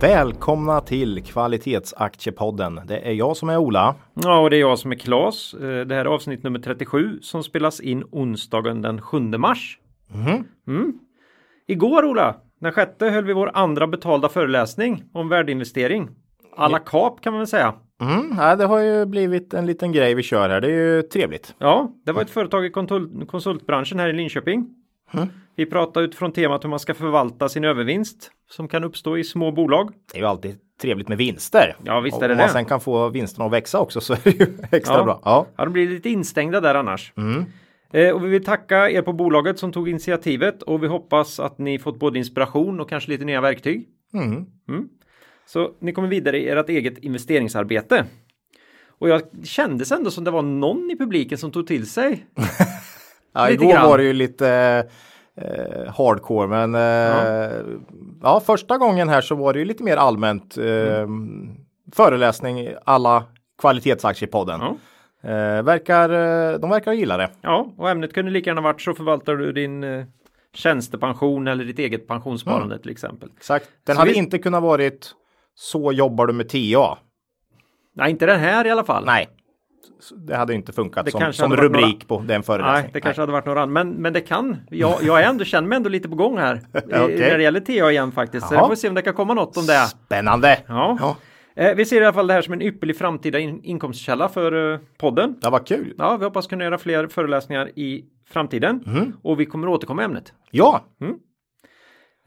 Välkomna till Kvalitetsaktiepodden. Det är jag som är Ola. Ja, och det är jag som är Klas. Eh, det här är avsnitt nummer 37 som spelas in onsdagen den 7 mars. Mhm. Mm. Igår Ola, den sjätte höll vi vår andra betalda föreläsning om värdeinvestering. Alla kap kan man väl säga. Mm, det har ju blivit en liten grej vi kör här. Det är ju trevligt. Ja, det var ett företag i konsultbranschen här i Linköping. Vi pratade utifrån temat hur man ska förvalta sin övervinst som kan uppstå i små bolag. Det är ju alltid trevligt med vinster. Ja, visst är det Om man det. sen kan få vinsterna att växa också så är det ju extra Ja. bra. Ja. Ja, de blir lite instängda där annars. Eh, och vi vill tacka er på bolaget som tog initiativet och vi hoppas att ni fått både inspiration och kanske lite nya verktyg. Mm. Mm. Så ni kommer vidare i ert eget investeringsarbete. Och jag kändes ändå som det var någon i publiken som tog till sig. Ja, igår grann. var det ju lite eh, hardcore men eh, ja. första gången här så var det ju lite mer allmänt eh, föreläsning alla kvalitetsaktiepodden. Ja. Eh, verkar, eh, de verkar gilla det. Ja, och ämnet kunde lika gärna varit så förvaltar du din eh, tjänstepension eller ditt eget pensionssparande till exempel. Exakt. Den Så hade vi- inte kunnat varit så jobbar du med TA. Nej, inte den här i alla fall. Nej, det hade inte funkat Det som, som rubrik på den föreläsningen. Nej, det kanske hade varit några andra. Men, men det kan. Jag, jag är ändå, känner mig ändå lite på gång här. Okej. När det gäller TA igen faktiskt. Så Jaha. jag får se om det kan komma något om det. Spännande! Ja. Ja. Eh, vi ser i alla fall det här som en ypperlig framtida in inkomstkälla för eh, podden. Ja, vad kul! Ja, vi hoppas kunna göra fler föreläsningar i framtiden. Mm. Och vi kommer återkomma i ämnet. Ja,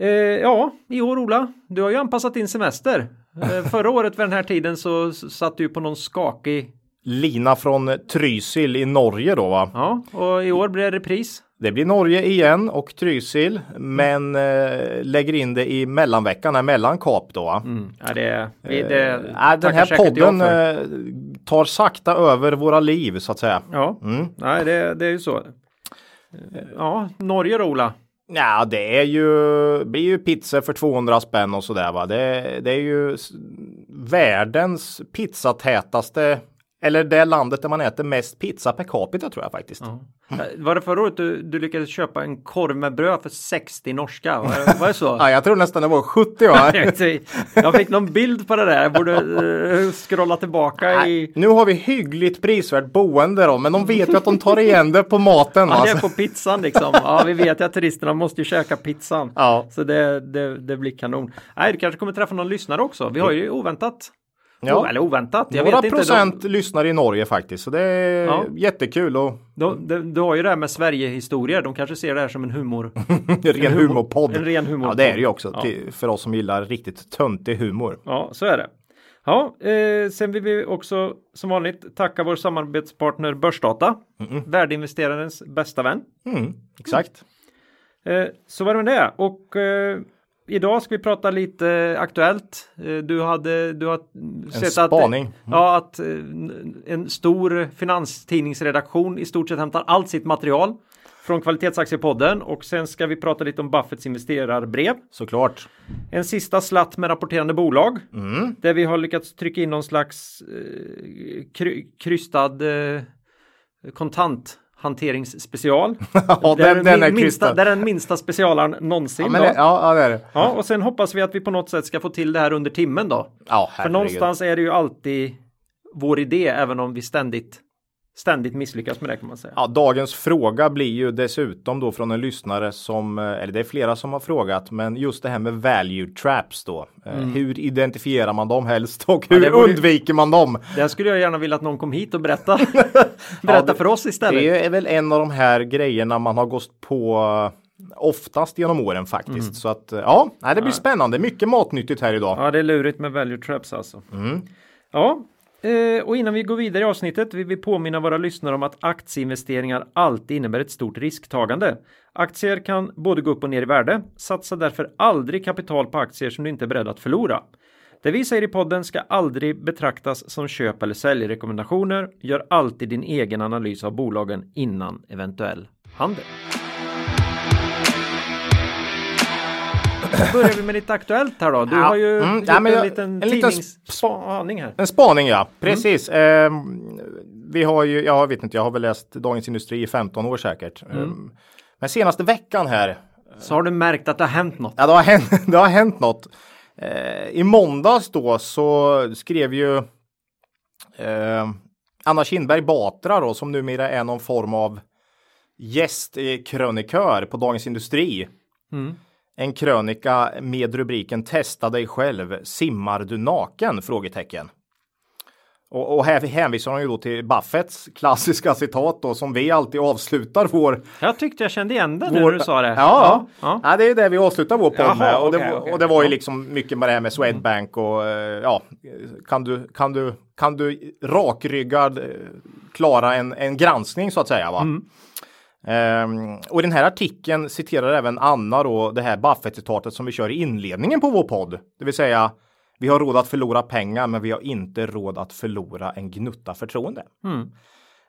Eh, ja, i år Ola, du har ju anpassat din semester. Eh, förra året vid den här tiden så satt du på någon skakig, Lina från Trysil i Norge då va? ja, och i år blir det repris. Det blir Norge igen och Trysil, men eh, lägger in det i mellanveckan, här mellan kap då. va? Mm. Ja, det, vi, det Eh, den här podden eh, tar sakta över våra liv så att säga. Ja, Mm. nej det, det är ju så. Eh, Ja, Norge då Ola. Ja, det är ju, blir ju pizza för 200 spänn och sådär va. Det, det är ju världens pizzatätaste, eller det landet där man äter mest pizza per capita tror jag faktiskt. Eh, Var det förra året du, du lyckades köpa en korv med bröd för 60 norska? Var var det så? Ja, jag tror nästan det var 70 va. Jag fick någon bild på det där. Jag borde eh, scrolla tillbaka i... Nu har vi hyggligt prisvärt boende då, men de vet ju att de tar igen det på maten. Ja, det är på pizzan liksom. Ja, vi vet ju att turisterna måste ju käka pizzan. Ja. Så det, det, det blir kanon. Nej, du kanske kommer träffa någon lyssnare också. Vi har ju oväntat. Ja. Oh, eller oväntat. Jag Några vet inte. procent De, lyssnar i Norge faktiskt, så det är Ja. jättekul och de, de, du har ju det här med Sverige-historier. De kanske ser det här som en humor. ren humor- humorpodd. en ren humorpodd. Ja, det är det ju också Ja. till, för oss som gillar riktigt töntig humor. Ja, så är det. Ja, eh, sen vill vi också som vanligt tacka vår samarbetspartner Börsdata. Värdeinvesterarens bästa vän. Mm, exakt. Eh, så var det med det. Och eh, idag ska vi prata lite aktuellt. Eh, du hade du har sett spaning. att, ja, att eh, en stor finanstidningsredaktion i stort sett hämtar allt sitt material från Kvalitetsaktiepodden och sen ska vi prata lite om Buffetts investerarbrev. Såklart. En sista slatt med rapporterande bolag Mm. där vi har lyckats trycka in någon slags eh, kry, krystad eh, kontanthanteringsspecial. Ja, det är den, den, den minsta, det är den minsta specialaren någonsin. Ja, men det, ja, ja, det är det. Ja, och sen hoppas vi att vi på något sätt ska få till det här under timmen då. Ja, För någonstans är det ju alltid vår idé, även om vi ständigt, ständigt misslyckas med det kan man säga. Ja, dagens fråga blir ju dessutom då från en lyssnare som, eh, eller det är flera som har frågat, men just det här med value traps då. Eh, Hur identifierar man dem helst och hur Mm. det borde- undviker man dem? Det skulle jag gärna vilja att någon kom hit och berätta, berätta det- för oss istället. Det är väl en av de här grejerna man har gått på eh, oftast genom åren faktiskt. Mm. Så att ja, det blir spännande. Mycket matnyttigt här idag. Ja, det är lurigt med value traps alltså. Mm. Ja, Eh, och innan vi går vidare i avsnittet vill vi påminna våra lyssnare om att aktieinvesteringar alltid innebär ett stort risktagande. Aktier kan både gå upp och ner i värde. Satsa därför aldrig kapital på aktier som du inte är beredd att förlora. Det vi säger i podden ska aldrig betraktas som köp eller säljrekommendationer. Gör alltid din egen analys av bolagen innan eventuell handel. Då börjar vi med lite aktuellt här då. Du Ja, har ju mm, gjort ja, en jag- liten en liten tidningsspaning här. En spaning ja, precis. Eh, vi har ju, jag vet inte, jag har väl läst Dagens Industri i 15 år säkert. Eh, men senaste veckan här, Så har du märkt att det har hänt något. ja det har hänt, det har hänt något. Eh, I måndags då så skrev ju eh, Anna Kinberg Batra då som numera är någon form av gästkrönikör på Dagens Industri. Mm. En krönika med rubriken Testa dig själv, simmar du naken? Frågetecken. Och, och här hänvisar hon ju då till Buffetts klassiska citat då som vi alltid avslutar vår Jag tyckte jag kände igen det nu vår, när du sa det. Ja, ja. ja. ja. det är det vi avslutar vår podd Jaha, med. Och, det, okej, var- okej. och det var ju liksom mycket med det här med Swedbank och eh, ja, kan du, kan du, kan du rakryggad eh, klara en, en granskning så att säga va? Mm. Ehm, och i den här artikeln citerar även Anna då det här Buffett-citatet som vi kör i inledningen på vår podd. Det vill säga vi har råd att förlora pengar men vi har inte råd att förlora en gnutta förtroende. Mm.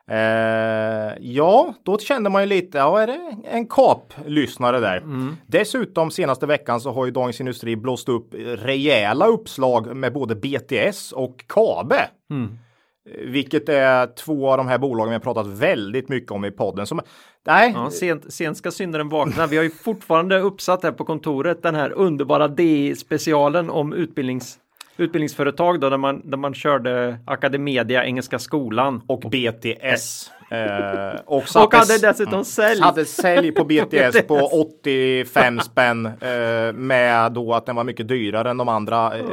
Eh, ja, då kände man ju lite, ja är det en kap-lyssnare där. Mm. Dessutom senaste veckan så har ju Dagens Industri blåst upp rejäla uppslag med både BTS och Kabe. Mm. Vilket är två av de här bolagen vi har pratat väldigt mycket om i podden. Som, nej, Ja, sent, sent ska syndaren vakna. Vi har ju fortfarande uppsatt här på kontoret den här underbara DI-specialen om utbildnings, utbildningsföretag då, där man, där man körde Academedia, Engelska skolan. och BTS. Eh, och Och hade dessutom sälj. Hade sälj på BTS på 85 spänn eh, med då att den var mycket dyrare än de andra. Eh,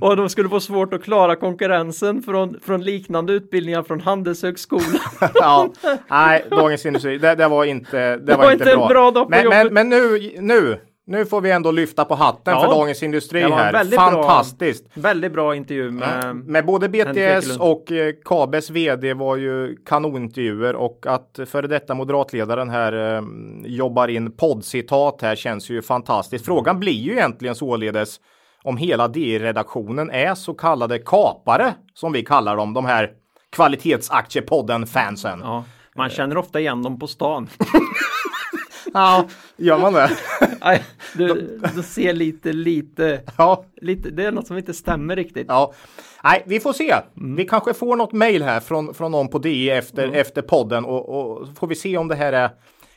Och de skulle få svårt att klara konkurrensen från, från liknande utbildningar från Handelshögskolan. ja, nej, Dagens Industri, det, det var inte, det var var inte bra. bra men, men, men nu, nu, nu får vi ändå lyfta på hatten Ja, för Dagens Industri här. väldigt bra- Fantastiskt. Väldigt bra intervju med... Med både BTS och eh, Kabes vd var ju kanonintervjuer och att före detta moderatledaren här eh, jobbar in poddcitat här känns ju fantastiskt. Frågan blir ju egentligen således om hela DI-redaktionen är så kallade kapare som vi kallar dem, de här kvalitetsaktiepodden-fansen. Ja, man känner ofta igen dem på stan. Ja, gör man det? Nej, du, du ser lite, lite, Ja. lite, det är något som inte stämmer riktigt. Ja, nej, vi får se. Mm. Vi kanske får något mejl här från, från någon på DI efter, efter podden och, och får vi se om det här är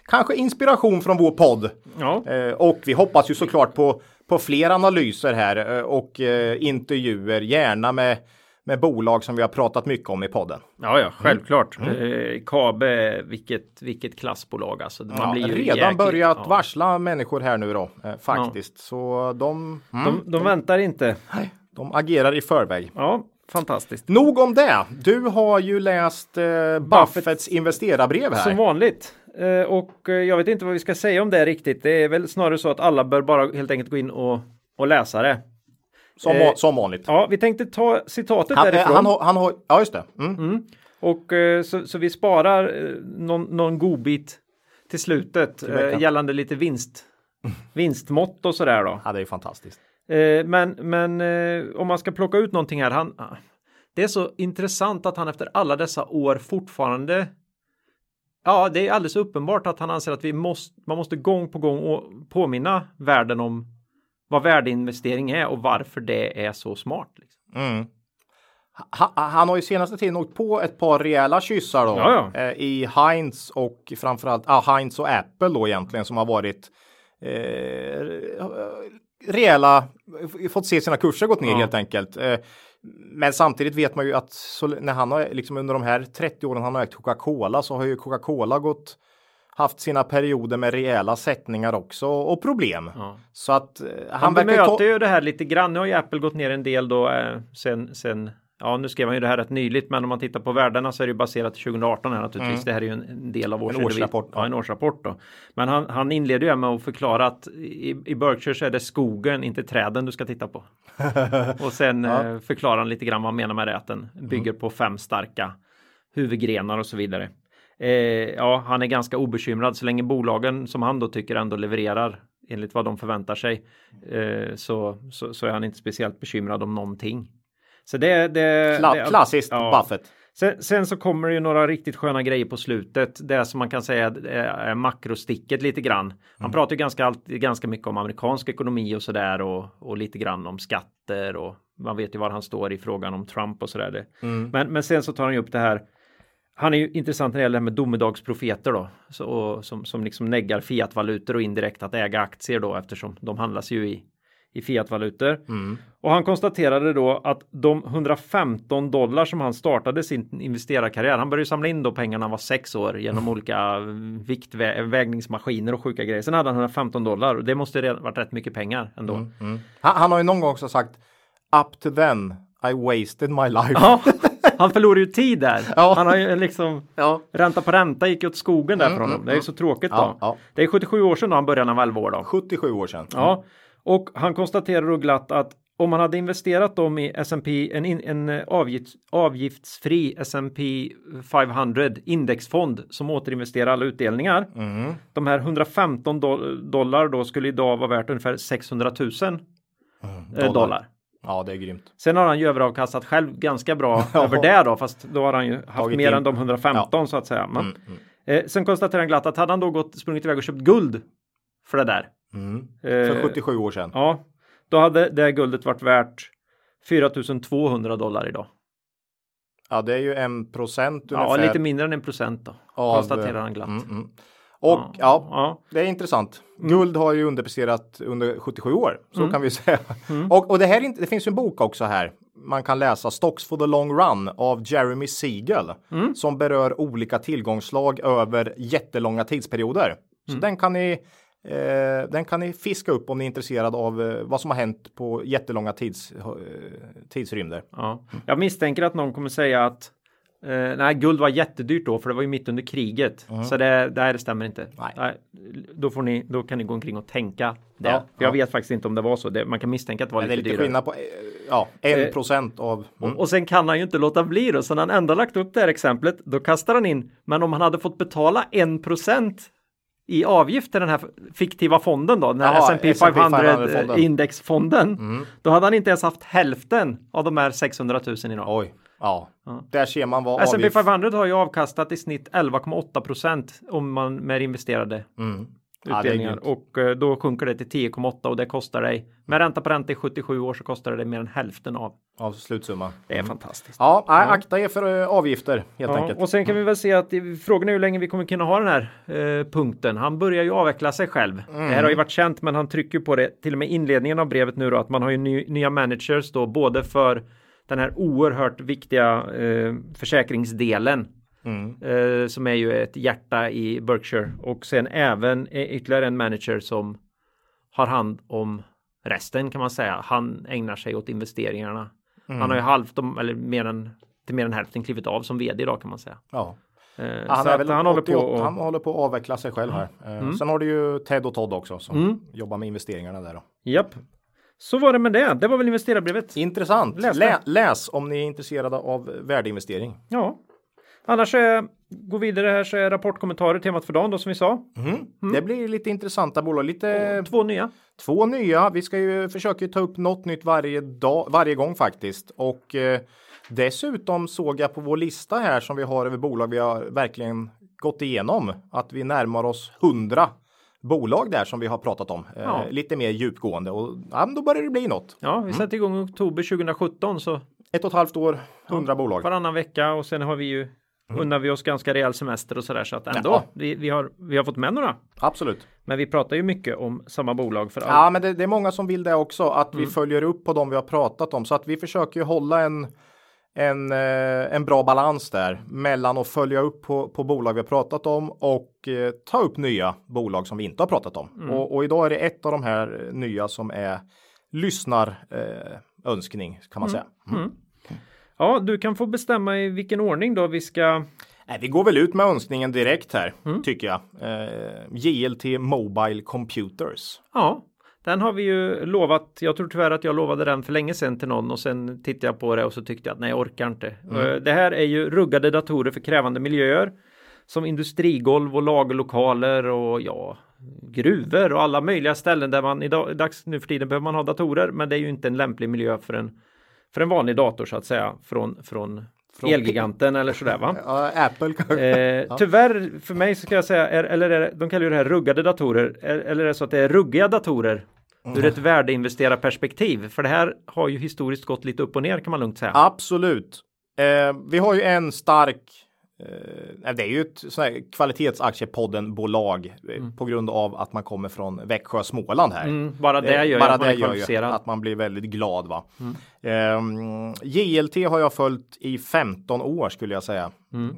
kanske inspiration från vår podd. Ja, Eh, och vi hoppas ju såklart på, på fler analyser här eh, och eh, intervjuer, gärna med, med bolag som vi har pratat mycket om i podden. ja, ja självklart. Eh, Kabe, vilket, vilket klassbolag alltså. Man Ja, blir ju redan jäkligt- börjat ja. varsla människor här nu då, eh, faktiskt. Så de, mm, De, de väntar inte. de agerar i förväg. Ja, fantastiskt. Nog om det. Du har ju läst eh, Buffetts investerarbrev här. Som vanligt. Eh, och eh, jag vet inte vad vi ska säga om det riktigt. Det är väl snarare så att alla bör bara helt enkelt gå in och, och läsa det. Som, Eh, som vanligt. Ja, vi tänkte ta citatet Han, eh, därifrån. han, har, han har, ja just det. Mm. Och eh, så, så vi sparar eh, någon, någon godbit till slutet eh, gällande lite vinst. Vinstmått och sådär då. Ja, det är fantastiskt. Eh, men men om man ska plocka ut någonting här. Han, ah, det är så intressant att han efter alla dessa år fortfarande Ja, det är alldeles uppenbart att han anser att vi måste, man måste gång på gång påminna världen om vad värdeinvestering är och varför det är så smart. Liksom. Mm. Ha, han har ju senaste tiden åkt på ett par rejäla kyssar då. Ja, Eh, I Heinz och framförallt ah, Heinz och Apple då egentligen som har varit eh, rejäla, fått se sina kurser gått ner Ja. helt enkelt. Eh, men samtidigt vet man ju att så, när han har liksom under de här 30 åren han har ägt Coca-Cola så har ju Coca-Cola gått haft sina perioder med rejäla sättningar också och problem. Ja. Så att eh, han, verkar ju bemöter ta... ju det här lite grann. Nu har ju Apple gått ner en del då eh, sen, sen Ja, nu skrev han ju det här rätt nyligt, men om man tittar på värdena så är det ju baserat till 2018 här naturligtvis. Det här är ju en, en del av års Mm. årsrapport, Ja, en årsrapport då. Men han, han inleder ju med att förklara att i, i Berkshire så är det skogen, inte träden du ska titta på. Och sen eh, förklarar han lite grann vad han menar med det, att den bygger på fem starka huvudgrenar och så vidare. Eh, ja, han är ganska obekymrad så länge bolagen som han då tycker ändå levererar enligt vad de förväntar sig eh, så, så, så, är han inte speciellt bekymrad om någonting. Så det, det, Kla det klassiskt ja. Buffett. Sen, sen, så kommer det ju några riktigt sköna grejer på slutet. Det som man kan säga är makrosticket lite grann. Han mm. pratar ju ganska, ganska mycket om amerikansk ekonomi och sådär och, och lite grann om skatter och man vet ju var han står i frågan om Trump och sådär. Mm. Men, men sen så tar han ju upp det här han är ju intressant när det gäller det här med domedagsprofeter då, så, som, som liksom neggar fiatvalutor och indirekt att äga aktier då eftersom de handlas ju i, i fiatvalutor. Mm. Och han konstaterade då att de 115 dollar som han startade sin investerarkarriär, han började samla in då pengarna han var sex år genom mm. olika viktvägningsmaskiner och sjuka grejer. Sen hade han 115 dollar och det måste varit rätt mycket pengar ändå. Mm. mm. Han, han, har ju någon gång också sagt up to then I wasted my life. Ja. Han förlorar ju tid där. Ja. Han har ju liksom ja. ränta på ränta gick åt skogen där mm, för honom. Mm, det är ju så tråkigt då. Ja, Det är 77 år sedan då han började när han var 11 år då. 77 år sedan. Ja, och han konstaterar då glatt att om man hade investerat dem i S&P en, en avgifts, avgiftsfri S&P 500 indexfond som återinvesterar alla utdelningar. Mm. De här 115 dollar då skulle idag vara värt ungefär 600 000 mm, dollar. dollar. Ja, det är grymt. Sen har han ju överavkastat själv ganska bra över det då, fast då har han ju haft Tagit mer in. än de 115 ja. så att säga. Men, mm, mm. Eh, sen konstaterar han glatt att hade han då gått sprungit iväg och köpt guld för det där. Mm. För 77 år sedan. Ja, då hade det guldet varit värt 4200 dollar idag. Ja, det är ju en procent ungefär. Ja, lite mindre än en procent då. Av, konstaterar han glatt. Mm, mm. Och ja, ja, ja, det är intressant. Guld har ju underpresterat under 77 år, så mm. kan vi säga. Mm. Och, och det här det finns ju en bok också här. Man kan läsa Stocks for the long run av Jeremy Siegel mm. som berör olika tillgångslag över jättelånga tidsperioder. Så mm. den kan ni Eh, den kan ni fiska upp om ni är intresserade av eh, vad som har hänt på jättelånga tids, eh, tidsrymder. Ja. Jag misstänker att någon kommer säga att Uh, nej, guld var jättedyrt då för det var ju mitt under kriget. Mm. Så det, det, det stämmer inte. Nej. nej. då, får ni, då kan ni gå omkring och tänka det. Ja, för jag vet faktiskt inte om det var så. Det, man kan misstänka att det var lite dyrare. Det är lite skillnad på ja, en uh, procent av. Mm. Och, och, sen kan han ju inte låta bli då. Så när han ändå lagt upp det här exemplet då kastar han in. Men om han hade fått betala en procent i avgift till den här fiktiva fonden då, den här S&P 500, 500 indexfonden, mm. då hade han inte ens haft hälften av de här 600 000 idag. Oj. Ja, ja. där ser man vad S&P 500 har ju avkastat i snitt 11,8 procent om man med investerade mm. utdelningar ja, och eh, då sjunker det till 10,8 och det kostar dig med ränta på ränta i 77 år så kostar det mer än hälften av av slutsumma. Det är mm. fantastiskt. Ja, nej, akta er för uh, avgifter helt ja, enkelt. Och sen kan vi väl se att frågan är hur länge vi kommer kunna ha den här uh, punkten. Han börjar ju avveckla sig själv. Mm. Det här har ju varit känt, men han trycker på det till och med inledningen av brevet nu då att man har ju ny, nya managers då både för den här oerhört viktiga eh, försäkringsdelen mm. eh, som är ju ett hjärta i Berkshire och sen även ytterligare en manager som har hand om resten kan man säga. Han ägnar sig åt investeringarna. Mm. Han har ju halvt eller mer än till mer än hälften klivit av som vd idag kan man säga. Ja. Eh, han, är väl han, håller på och... han håller på att avveckla sig själv här. Eh, mm. Sen har du ju Ted och Todd också som mm. jobbar med investeringarna där. Då. Japp. Så var det med det. Det var väl investerarbrevet. Intressant. Läs, Lä, läs om ni är intresserade av värdeinvestering. Ja. Annars är, gå vidare här så är rapportkommentarer temat för dagen då som vi sa. Mm. Mm. Det blir lite intressanta bolag. Lite... Och två nya. Två nya. Vi ska ju försöka ta upp något nytt varje dag, varje gång faktiskt. Och eh, dessutom såg jag på vår lista här som vi har över bolag vi har verkligen gått igenom att vi närmar oss 100 bolag där som vi har pratat om. Eh, ja. Lite mer djupgående och ja, då börjar det bli något. Ja, vi mm. satte igång i oktober 2017 så. Ett och ett halvt år, hundra bolag. Varannan vecka och sen har vi ju mm. unnar vi oss ganska rejäl semester och sådär så att ändå ja. vi, vi, har, vi har fått med några. Absolut. Men vi pratar ju mycket om samma bolag för Ja, men det, det är många som vill det också att mm. vi följer upp på de vi har pratat om så att vi försöker ju hålla en en, eh, en bra balans där mellan att följa upp på, på bolag vi har pratat om och eh, ta upp nya bolag som vi inte har pratat om. Mm. Och, och, idag är det ett av de här nya som är lyssnar eh, önskning kan man mm. säga. Mm. mm. Ja, du kan få bestämma i vilken ordning då vi ska Nej, vi går väl ut med önskningen direkt här mm. tycker jag. Eh, JLT Mobile Computers. Ja, den har vi ju lovat. Jag tror tyvärr att jag lovade den för länge sedan till någon och sen tittade jag på det och så tyckte jag att nej, jag orkar inte. Mm. Det här är ju ruggade datorer för krävande miljöer som industrigolv och lagerlokaler och ja, gruvor och alla möjliga ställen där man idag, dags nu för tiden behöver man ha datorer, men det är ju inte en lämplig miljö för en för en vanlig dator så att säga från, från, från Elgiganten eller sådär va? Ja, Apple kanske. Eh. Tyvärr för mig så ska jag säga, är, eller är det, de kallar ju det här ruggade datorer, är, eller är det så att det är ruggiga datorer mm. ur ett värdeinvesterarperspektiv? För det här har ju historiskt gått lite upp och ner kan man lugnt säga. Absolut. Eh, vi har ju en stark Eh, det är ju ett kvalitetsaktiepodden-bolag eh, mm. på grund av att man kommer från Växjö, Småland här. Mm, bara det, det gör, bara det gör ju att man blir väldigt glad. Va? Mm. Eh, JLT har jag följt i 15 år skulle jag säga. Mm.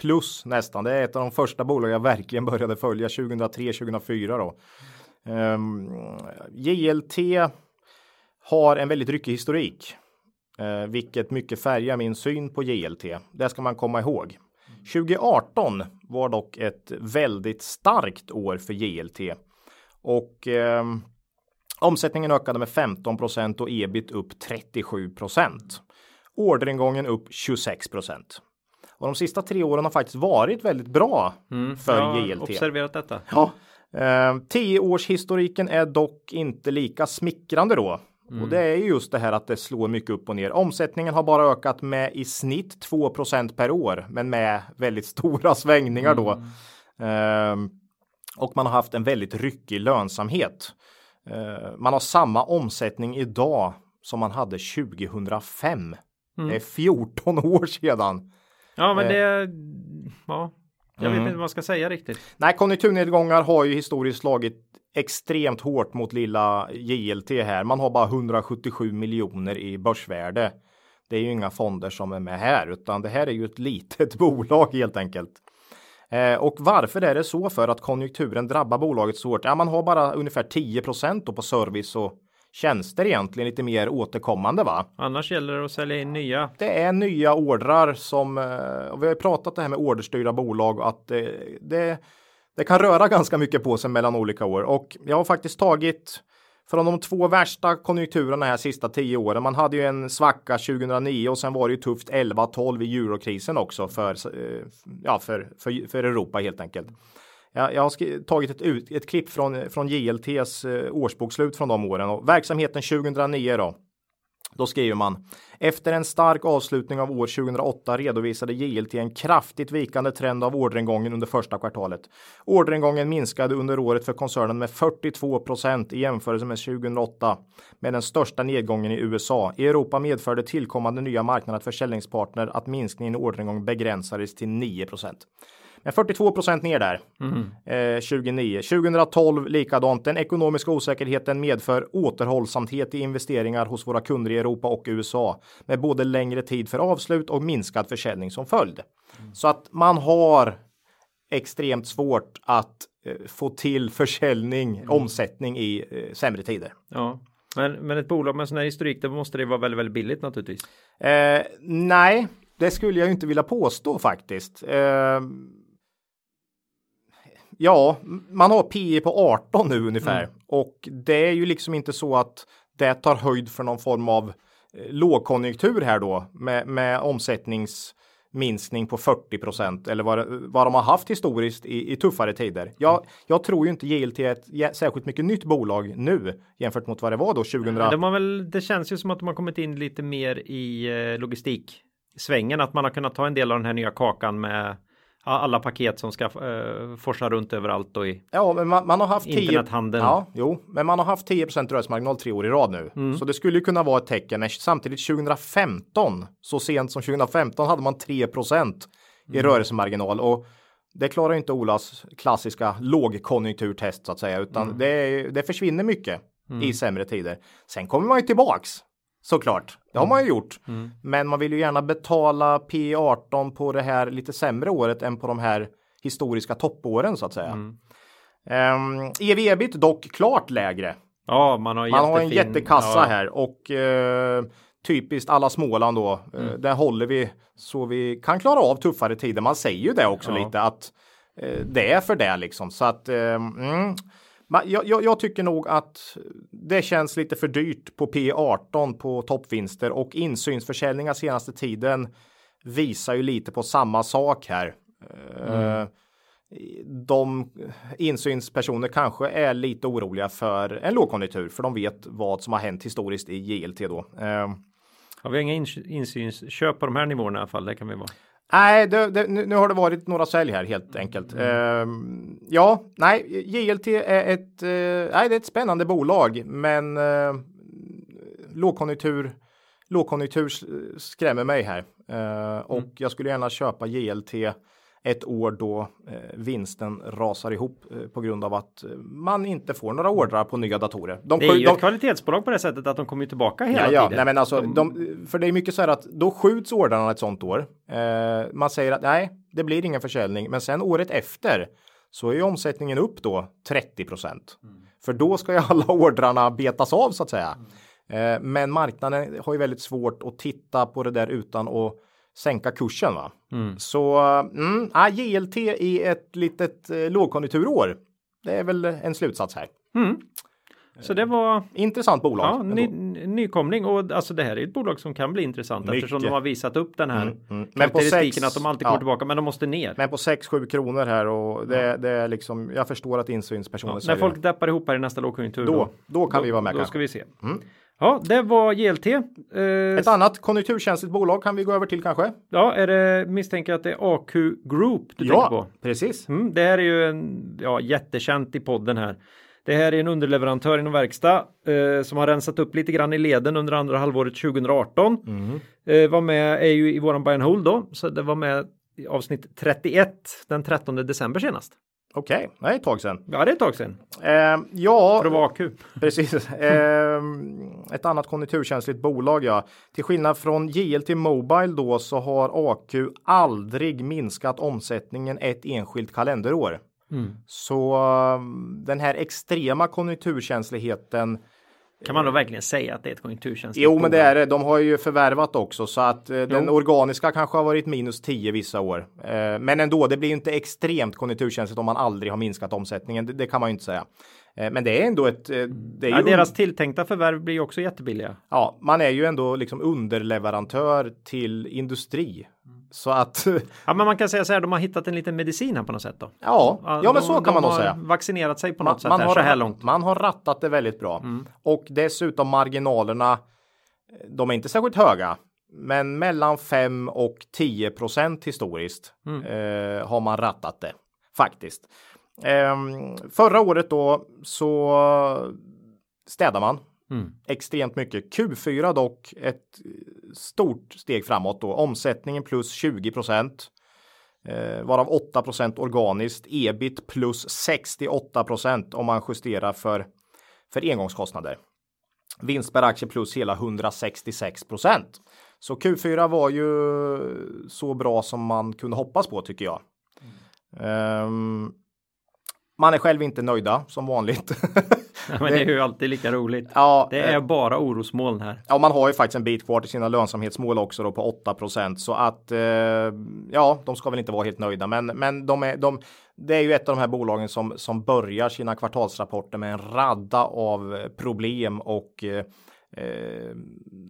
Plus nästan. Det är ett av de första bolag jag verkligen började följa 2003-2004 då. Eh, JLT har en väldigt ryckig historik. Eh, vilket mycket färgar min syn på JLT. Det ska man komma ihåg. 2018 var dock ett väldigt starkt år för JLT och eh, omsättningen ökade med 15% och ebit upp 37% Orderingången upp 26 och de sista tre åren har faktiskt varit väldigt bra mm, för jag JLT. Observerat detta. Ja. Eh, tioårshistoriken är dock inte lika smickrande då. Mm. Och det är just det här att det slår mycket upp och ner. Omsättningen har bara ökat med i snitt 2% per år, men med väldigt stora svängningar då. Mm. Uh, och man har haft en väldigt ryckig lönsamhet. Uh, man har samma omsättning idag som man hade 2005. Mm. Det är 14 år sedan. Ja, men det, ja, jag vet mm. inte vad man ska säga riktigt. Nej, konjunkturnedgångar har ju historiskt slagit extremt hårt mot lilla JLT här. Man har bara 177 miljoner i börsvärde. Det är ju inga fonder som är med här, utan det här är ju ett litet bolag helt enkelt. Eh, och varför är det så för att konjunkturen drabbar bolaget så hårt? Ja, man har bara ungefär 10% på service och tjänster egentligen lite mer återkommande va? Annars gäller det att sälja in nya. Det är nya ordrar som, eh, och vi har pratat det här med orderstyrda bolag att det, det, det kan röra ganska mycket på sig mellan olika år och jag har faktiskt tagit från de två värsta konjunkturerna här sista tio åren. Man hade ju en svacka 2009 och sen var det ju tufft 11-12 i eurokrisen också för, eh, ja, för, för, för Europa helt enkelt. Jag, jag har tagit ett, ett klipp från, från JLTs eh, årsbokslut från de åren och verksamheten 2009 då. Då skriver man efter en stark avslutning av år 2008 redovisade JLT en kraftigt vikande trend av orderingången under första kvartalet. Orderingången minskade under året för koncernen med 42 i jämförelse med 2008 med den största nedgången i USA. I Europa medförde tillkommande nya marknader försäljningspartner att minskningen i orderingång begränsades till 9 men 42 procent ner där. Mm. Eh, 2009. 2012 likadant. Den ekonomiska osäkerheten medför återhållsamhet i investeringar hos våra kunder i Europa och USA med både längre tid för avslut och minskad försäljning som följd. Mm. Så att man har extremt svårt att eh, få till försäljning, mm. omsättning i eh, sämre tider. Ja. Men, men ett bolag med sån här historik, då måste det vara väldigt, väldigt billigt naturligtvis. Eh, nej, det skulle jag inte vilja påstå faktiskt. Eh, Ja, man har PE på 18 nu ungefär mm. och det är ju liksom inte så att det tar höjd för någon form av eh, lågkonjunktur här då med, med omsättningsminskning på 40 procent eller vad, vad de har haft historiskt i, i tuffare tider. Jag, mm. jag tror ju inte JLT är ett särskilt mycket nytt bolag nu jämfört mot vad det var då 2000. De har väl, det känns ju som att de har kommit in lite mer i eh, logistiksvängen, att man har kunnat ta en del av den här nya kakan med alla paket som ska uh, forsa runt överallt och i Ja, men man, man har haft internethandeln. 10, ja, jo, men man har haft 10% rörelsemarginal tre år i rad nu. Mm. Så det skulle kunna vara ett tecken. Samtidigt 2015, så sent som 2015 hade man 3% i mm. rörelsemarginal och det klarar inte Olas klassiska lågkonjunkturtest så att säga, utan mm. det, det försvinner mycket mm. i sämre tider. Sen kommer man ju tillbaks Såklart, det har man ju gjort. Mm. Men man vill ju gärna betala P18 på det här lite sämre året än på de här historiska toppåren så att säga. Mm. Um, ehm, EV-ebit dock klart lägre. Ja, man har, man har en jättekassa ja. här och uh, typiskt alla Småland då. Eh, mm. Uh, där håller vi så vi kan klara av tuffare tider. Man säger ju det också ja. lite att uh, det är för det liksom så att mm, jag, jag, jag, tycker nog att det känns lite för dyrt på P18 på toppvinster och insynsförsäljningar senaste tiden visar ju lite på samma sak här. Eh, de insynspersoner kanske är lite oroliga för en lågkonjunktur för de vet vad som har hänt historiskt i JLT då. Eh, Har vi inga ins- insynsköp på de här nivåerna i alla fall? Det kan vi vara. Nej, det, det, nu, nu har det varit några sälj här helt enkelt. Ehm, ja, nej, JLT är ett, eh, nej, det är ett spännande bolag, men eh, lågkonjunktur, lågkonjunktur skrämmer mig här. Eh, och jag skulle gärna köpa JLT ett år då eh, vinsten rasar ihop eh, på grund av att eh, man inte får några ordrar på nya datorer. De, Det är ju de, ett kvalitetsbolag på det sättet att de kommer tillbaka hela Ja, ja. tiden. Nej, men alltså, De- de, för det är mycket så här att då skjuts ordrarna ett sånt år. Eh, man säger att nej, det blir ingen försäljning, men sen året efter så är ju omsättningen upp då 30 procent. För då ska ju alla ordrarna betas av så att säga. Eh, men marknaden har ju väldigt svårt att titta på det där utan att sänka kursen. Va? Så mm, ja, JLT i ett litet eh, lågkonjunkturår. Det är väl en slutsats här. Så det var Intressant bolag. ja, ny, nykomling och alltså det här är ett bolag som kan bli intressant eftersom Mycket. de har visat upp den här mm. Men på sex- att de alltid ja. går tillbaka men de måste ner. Men på 6-7 kronor här och det, det är liksom, jag förstår att insynspersoner När säljer. folk deppar ihop här i nästa lågkonjunktur då, då kan vi vara med Då ska vi se. Ja, det var JLT. Eh, Ett annat konjunkturkänsligt bolag kan vi gå över till kanske? ja, är det misstänker att det är AQ Group du tänker på? precis. Mm, det här är ju en ja, jättekänt i podden här. Det här är en underleverantör inom verkstad eh, som har rensat upp lite grann i leden under andra halvåret 2018. Mm. Eh, var med är ju i våran buy and hold då, så det var med i avsnitt 31 den 13 december senast. Okej, det är ett tag sedan. Ja, det är ett tag sedan. Eh, ja, För att vara AQ. precis. Eh, ett annat konjunkturkänsligt bolag ja. Till skillnad från JLT Mobile då så har AQ aldrig minskat omsättningen ett enskilt kalenderår. Så eh, den här extrema konjunkturkänsligheten Kan man då verkligen säga att det är ett konjunkturkänsligt Jo, men det är det. De har ju förvärvat också så att eh, den organiska kanske har varit minus 10 vissa år. Eh, men ändå, det blir inte extremt konjunkturkänsligt om man aldrig har minskat omsättningen. Det, det kan man ju inte säga. Eh, men det är ändå ett. Eh, det är Ja, deras tilltänkta förvärv blir ju också jättebilliga. ja, man är ju ändå liksom underleverantör till industri. Så att Ja, men man kan säga så här, de har hittat en liten medicin här på något sätt då. ja, ja, men de, så kan man nog säga. vaccinerat sig på något sätt man, här, har, så här långt. Mm. man har rattat det väldigt bra. Och dessutom marginalerna, de är inte särskilt höga. Men mellan 5 och 10 procent historiskt Mm. eh, har man rattat det faktiskt. Ehm, förra året då så städar man Mm. extremt mycket. Q4 dock ett stort steg framåt då. Omsättningen plus 20 procent. Eh, varav 8 procent organiskt. Ebit plus 68 procent om man justerar för, för engångskostnader. Vinst per aktie plus hela 166 procent. Så Q4 var ju så bra som man kunde hoppas på tycker jag. Ehm, man är själv inte nöjda som vanligt. Men det är ju alltid lika roligt. ja, Det är bara orosmoln här. Ja, man har ju faktiskt en bit kvar till sina lönsamhetsmål också då på 8% så att eh, ja, de ska väl inte vara helt nöjda, men men de är de. Det är ju ett av de här bolagen som som börjar sina kvartalsrapporter med en radda av problem och eh, eh,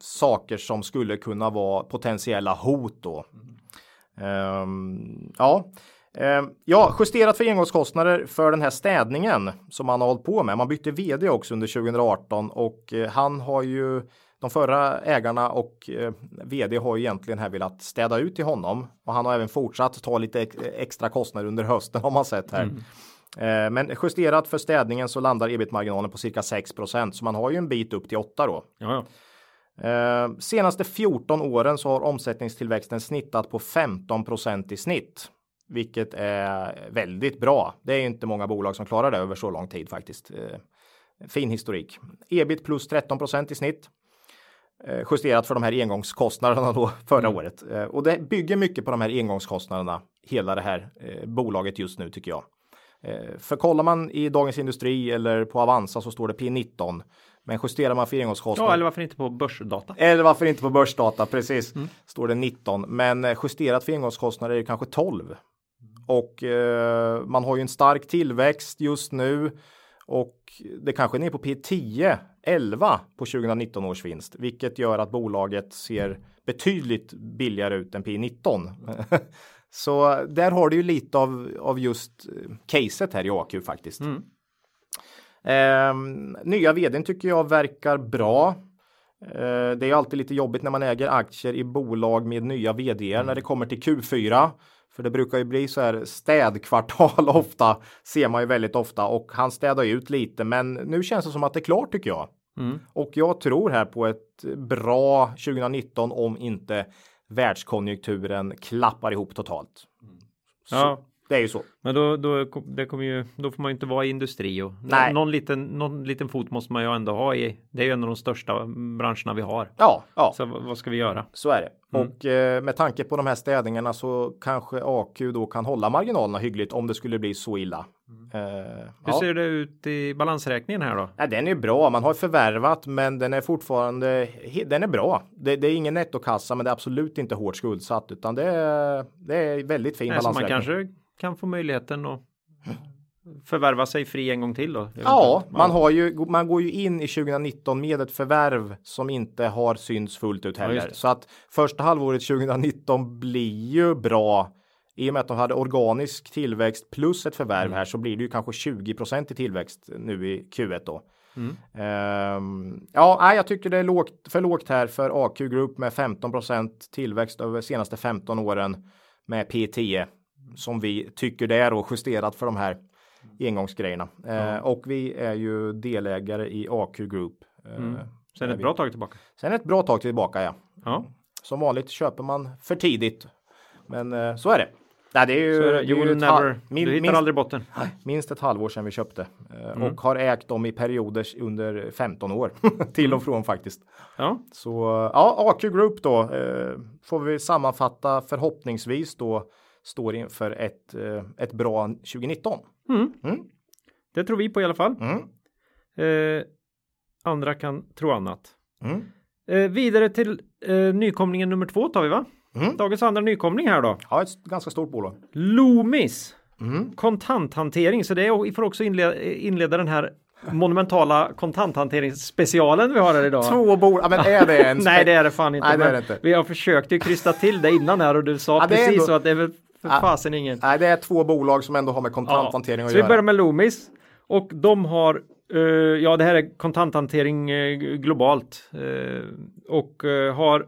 saker som skulle kunna vara potentiella hot då. Ehm, ja. Ehm, Ja, justerat för engångskostnader för den här städningen som man har hållit på med. Man bytte vd också under 2018 och eh, han har ju de förra ägarna och eh, vd har ju egentligen här velat städa ut till honom och han har även fortsatt ta lite ex- extra kostnader under hösten har man sett här. Eh, Men justerat för städningen så landar ebit-marginalen på cirka 6% så man har ju en bit upp till 8 då. Ja, ja. Eh, senaste 14 åren så har omsättningstillväxten snittat på 15% i snitt, vilket är väldigt bra. Det är inte många bolag som klarar det över så lång tid faktiskt. Eh, fin historik. Ebit plus 13% i snitt. Eh, justerat för de här engångskostnaderna då förra året. Eh, och det bygger mycket på de här engångskostnaderna, hela det här bolaget just nu tycker jag. För kollar man i Dagens Industri eller på Avanza så står det P19. Men justerar man för engångskostnader ja, eller varför inte på börsdata? eller varför inte på börsdata? Precis. Står det 19. Men justerat för engångskostnader är det kanske 12. Och eh, man har ju en stark tillväxt just nu. Och det kanske är ner på P10, 11 på 2019 års vinst. Vilket gör att bolaget ser betydligt billigare ut än P19. Så där har du ju lite av, av just eh, caset här i AQ faktiskt. Mm. Eh, nya vdn tycker jag verkar bra. Eh, det är alltid lite jobbigt när man äger aktier i bolag med nya vd när det kommer till Q4. För det brukar ju bli så här städkvartal ofta, ser man ju väldigt ofta och han städar ut lite. Men nu känns det som att det är klart tycker jag. Mm. Och jag tror här på ett bra 2019 om inte världskonjunkturen klappar ihop totalt. Så, Ja, Det är ju så. men då, då, det kommer ju, då får man ju inte vara i industri och Nej. någon liten, någon liten fot måste man ju ändå ha i. Det är ju en av de största branscherna vi har. Ja, ja. Så vad ska vi göra? Så är det. Mm. Och eh, med tanke på de här städningarna så kanske AQ då kan hålla marginalerna hyggligt om det skulle bli så illa. Eh, Mm. Hur ja. ser det ut i balansräkningen här då? Nej, den är bra. Man har förvärvat, men den är fortfarande. Den är bra. Det, det är ingen nettokassa, men det är absolut inte hårt skuldsatt, utan det är, det är väldigt fin Nej, så man balansräkning. kanske kan få möjligheten att förvärva sig fri en gång till då? Ja, man har ju. Man går ju in i 2019 med ett förvärv som inte har synts fullt ut Ja, heller, det. så att första halvåret 2019 blir ju bra. I och med att de hade organisk tillväxt plus ett förvärv Mm. här så blir det ju kanske 20% i tillväxt nu i Q1 då. Mm. Ehm, ja, jag tycker det är lågt, för lågt här för AQ Group med 15% tillväxt över senaste 15 åren med P10 som vi tycker det är och justerat för de här engångsgrejerna. Eh, och vi är ju delägare i AQ Group. Eh, Mm. Sen ett vi. bra tag tillbaka. Sen ett bra tag tillbaka, ja. Ja, Som vanligt köper man för tidigt. Men eh, så är det. Nej, det är ju, det. ju ha- never, min- du hittar minst- aldrig botten. minst ett halvår sedan vi köpte eh, Mm. och har ägt dem i perioder under 15 år till och från faktiskt. Ja, Så ja, AQ Group då eh, får vi sammanfatta förhoppningsvis då står inför ett, eh, ett bra 2019. det tror vi på i alla fall. Mm. Eh, andra kan tro annat. Mm. Eh, vidare till eh, nykomlingen nummer två tar vi va? Mm. Dagens andra nykomling här då. Ja, ett ganska stort bolag. Loomis. Mm. Kontanthantering. Så det är, vi får också inleda, inleda den här monumentala kontanthanteringsspecialen vi har här idag. Två bolag, ja, men är det en? Nej det är det fan inte. Nej, det det inte. Vi har försökt ju krysta till det innan här och du sa Ja, precis ändå- så att det är väl för Ja. fasen ingen. Nej, det är två bolag som ändå har med kontanthantering att Så vi göra. börjar med Loomis. Och de har, eh, ja det här är kontanthantering eh, globalt. eh, och har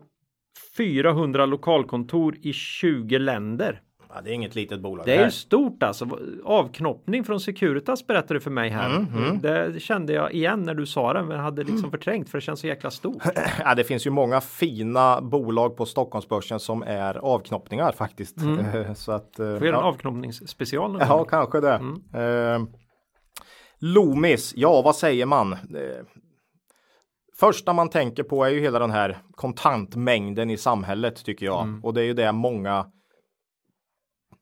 400 lokalkontor i 20 länder. Ja, det är inget litet bolag. Det är ju stort alltså. Avknoppning från Securitas berättade du för mig här. Mm, Det kände jag igen när du sa det, men hade liksom förträngt för det känns så jäkla stort. Ja, det finns ju många fina bolag på Stockholmsbörsen som är avknoppningar faktiskt. Så att, eh, Mm. Får göra en ja. avknoppningsspecial. Ja, gång. kanske det. Mm. Eh, Loomis, ja vad säger man? Eh, första man tänker på är ju hela den här kontantmängden i samhället tycker jag. Mm. Och det är ju det många